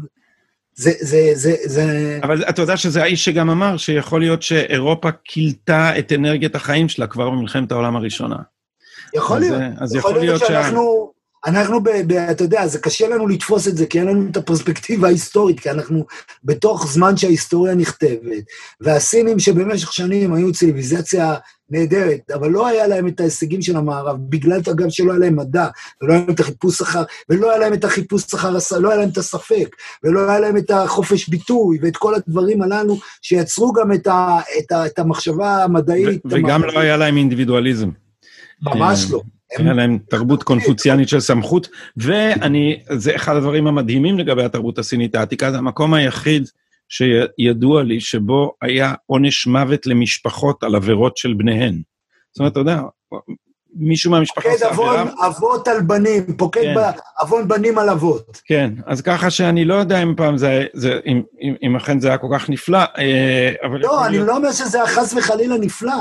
זה, זה, זה, זה... אבל אתה יודע שזה האיש שגם אמר שיכול להיות שאירופה כילתה את אנרגיית החיים שלה כבר במלחמת העולם הראשונה. יכול להיות. אז יכול להיות שאנחנו... אנחנו, ב, ב, אתה יודע, זה קשה לנו לתפוס את זה, כי אין לנו את הפרספקטיבה ההיסטורית, כי אנחנו בתוך זמן שההיסטוריה נכתבת. והסינים שבמשך שנים היו ציוויזציה נהדרת, אבל לא היה להם את ההישגים של המערב, בגלל, אגב, שלא היה להם מדע, ולא היה להם את החיפוש אחר, ולא היה להם את החיפוש אחר, לא היה להם את הספק, ולא היה להם את החופש ביטוי, ואת כל הדברים הללו, שיצרו גם את, ה, את, ה, את המחשבה המדעית. וגם לא היה להם אינדיבידואליזם. ממש לא. היה להם תרבות קונפוציאנית של סמכות, ואני, זה אחד הדברים המדהימים לגבי התרבות הסינית העתיקה, זה המקום היחיד שידוע לי שבו היה עונש מוות למשפחות על עבירות של בניהן. זאת אומרת, אתה יודע, מישהו מהמשפחה עושה עבירה... פוקד עוון אבות על בנים, פוקד כן. עוון בנים על אבות. כן, אז ככה שאני לא יודע אם פעם זה, זה אם, אם, אם אכן זה היה כל כך נפלא, אה, אבל... לא, אני להיות... לא אומר שזה היה חס וחלילה נפלא.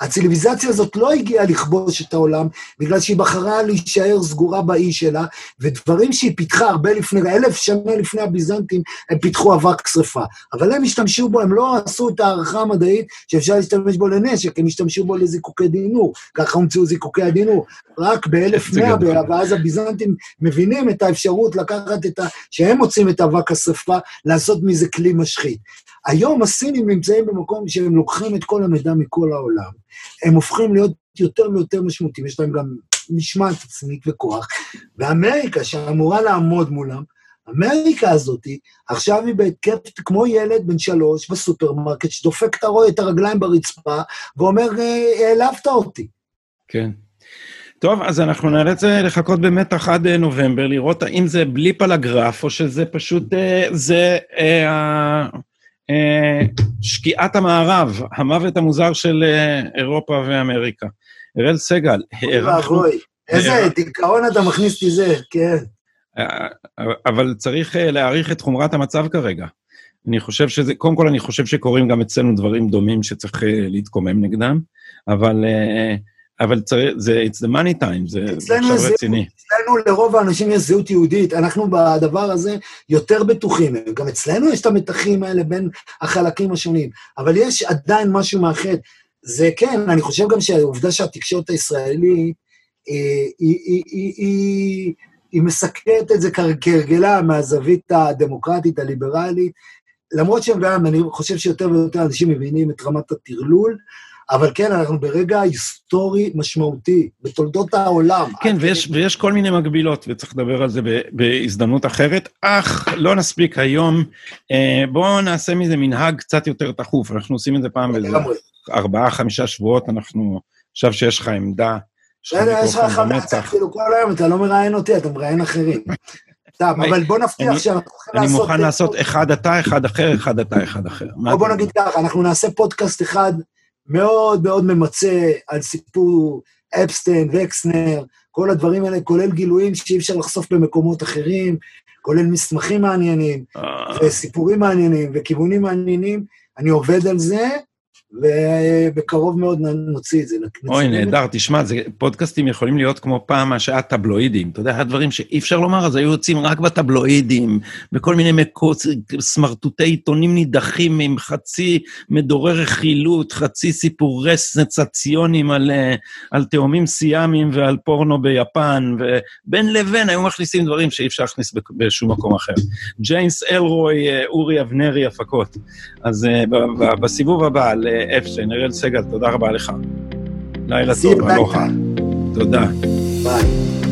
הציוויליזציה הזאת לא הגיעה לכבוש את העולם, בגלל שהיא בחרה להישאר סגורה באי שלה, ודברים שהיא פיתחה הרבה לפני, אלף שנה לפני הביזנטים, הם פיתחו אבק שרפה. אבל הם השתמשו בו, הם לא עשו את ההערכה המדעית שאפשר להשתמש בו לנשק, הם השתמשו בו לזיקוקי דינור. ככה הומצאו זיקוקי עדינו, רק ב-1100, ואז הביזנטים מבינים את האפשרות לקחת את ה... שהם מוצאים את אבק השרפה, לעשות מזה כלי משחית. היום הסינים נמצאים במקום שהם לוקחים את כל המידע מכל העולם, הם הופכים להיות יותר ויותר משמעותיים, יש להם גם משמעת עצמית וכוח, ואמריקה, שאמורה לעמוד מולם, אמריקה הזאת, עכשיו היא בהתקף כמו ילד בן שלוש בסופרמרקט, שדופק את הרגליים ברצפה ואומר, אה, העלבת אותי. כן. טוב, אז אנחנו נאלץ לחכות במתח עד נובמבר, לראות האם זה blip על הגרף, או שזה פשוט, זה שקיעת המערב, המוות המוזר של אירופה ואמריקה. אראל סגל, הערכנו... איזה דיכאון אתה מכניס אותי זה, כן. אבל צריך להעריך את חומרת המצב כרגע. אני חושב שזה, קודם כל אני חושב שקורים גם אצלנו דברים דומים שצריך להתקומם נגדם, אבל, אבל צריך, זה, it's the money time, זה עכשיו רציני. אצלנו לרוב האנשים יש זהות יהודית, אנחנו בדבר הזה יותר בטוחים. גם אצלנו יש את המתחים האלה בין החלקים השונים, אבל יש עדיין משהו מאחד. זה כן, אני חושב גם שהעובדה שהתקשורת הישראלית, היא, היא, היא, היא, היא מסקרת את זה כהרגלה מהזווית הדמוקרטית, הליברלית, למרות שגם אני חושב שיותר ויותר אנשים מבינים את רמת הטרלול, אבל כן, אנחנו ברגע היסטורי משמעותי בתולדות העולם. כן, ויש, ויש כל מיני מגבילות, וצריך לדבר על זה בהזדמנות אחרת, אך לא נספיק היום. אה, בואו נעשה מזה מנהג קצת יותר תכוף, אנחנו עושים את זה פעם באיזה ארבעה, חמישה שבועות, אנחנו, עכשיו שיש לך עמדה, יש לך חמש, כאילו כל היום אתה לא מראיין אותי, אתה מראיין אחרים. סתם, אבל בוא נבטיח שאנחנו הולכים לעשות... אני מוכן לעשות אחד אתה, אחד אחר, אחד אתה, אחד אחר. בוא נגיד ככה, אנחנו נעשה פודקאסט אחד מאוד מאוד ממצה על סיפור אפסטיין וקסנר, כל הדברים האלה, כולל גילויים שאי אפשר לחשוף במקומות אחרים, כולל מסמכים מעניינים, אה. וסיפורים מעניינים, וכיוונים מעניינים. אני עובד על זה, ובקרוב מאוד נוציא את זה. אוי, נהדר, תשמע, זה, פודקאסטים יכולים להיות כמו פעם מה שהיה טבלואידים. אתה יודע, הדברים שאי אפשר לומר, אז היו יוצאים רק בטבלואידים, בכל מיני מקוץ, סמרטוטי עיתונים נידחים עם חצי מדורי רכילות, חצי סיפורי סנסציונים על, אה, על תאומים סיאמיים ועל פורנו ביפן, ובין לבין היו מכניסים דברים שאי אפשר להכניס בשום מקום אחר. ג'יימס אלרוי, אה, אורי אבנרי, הפקות. אז uh, בסיבוב הבא, אפשטיין, אראל סגל, תודה רבה לך. לילה טוב, אלוחה. תודה. ביי.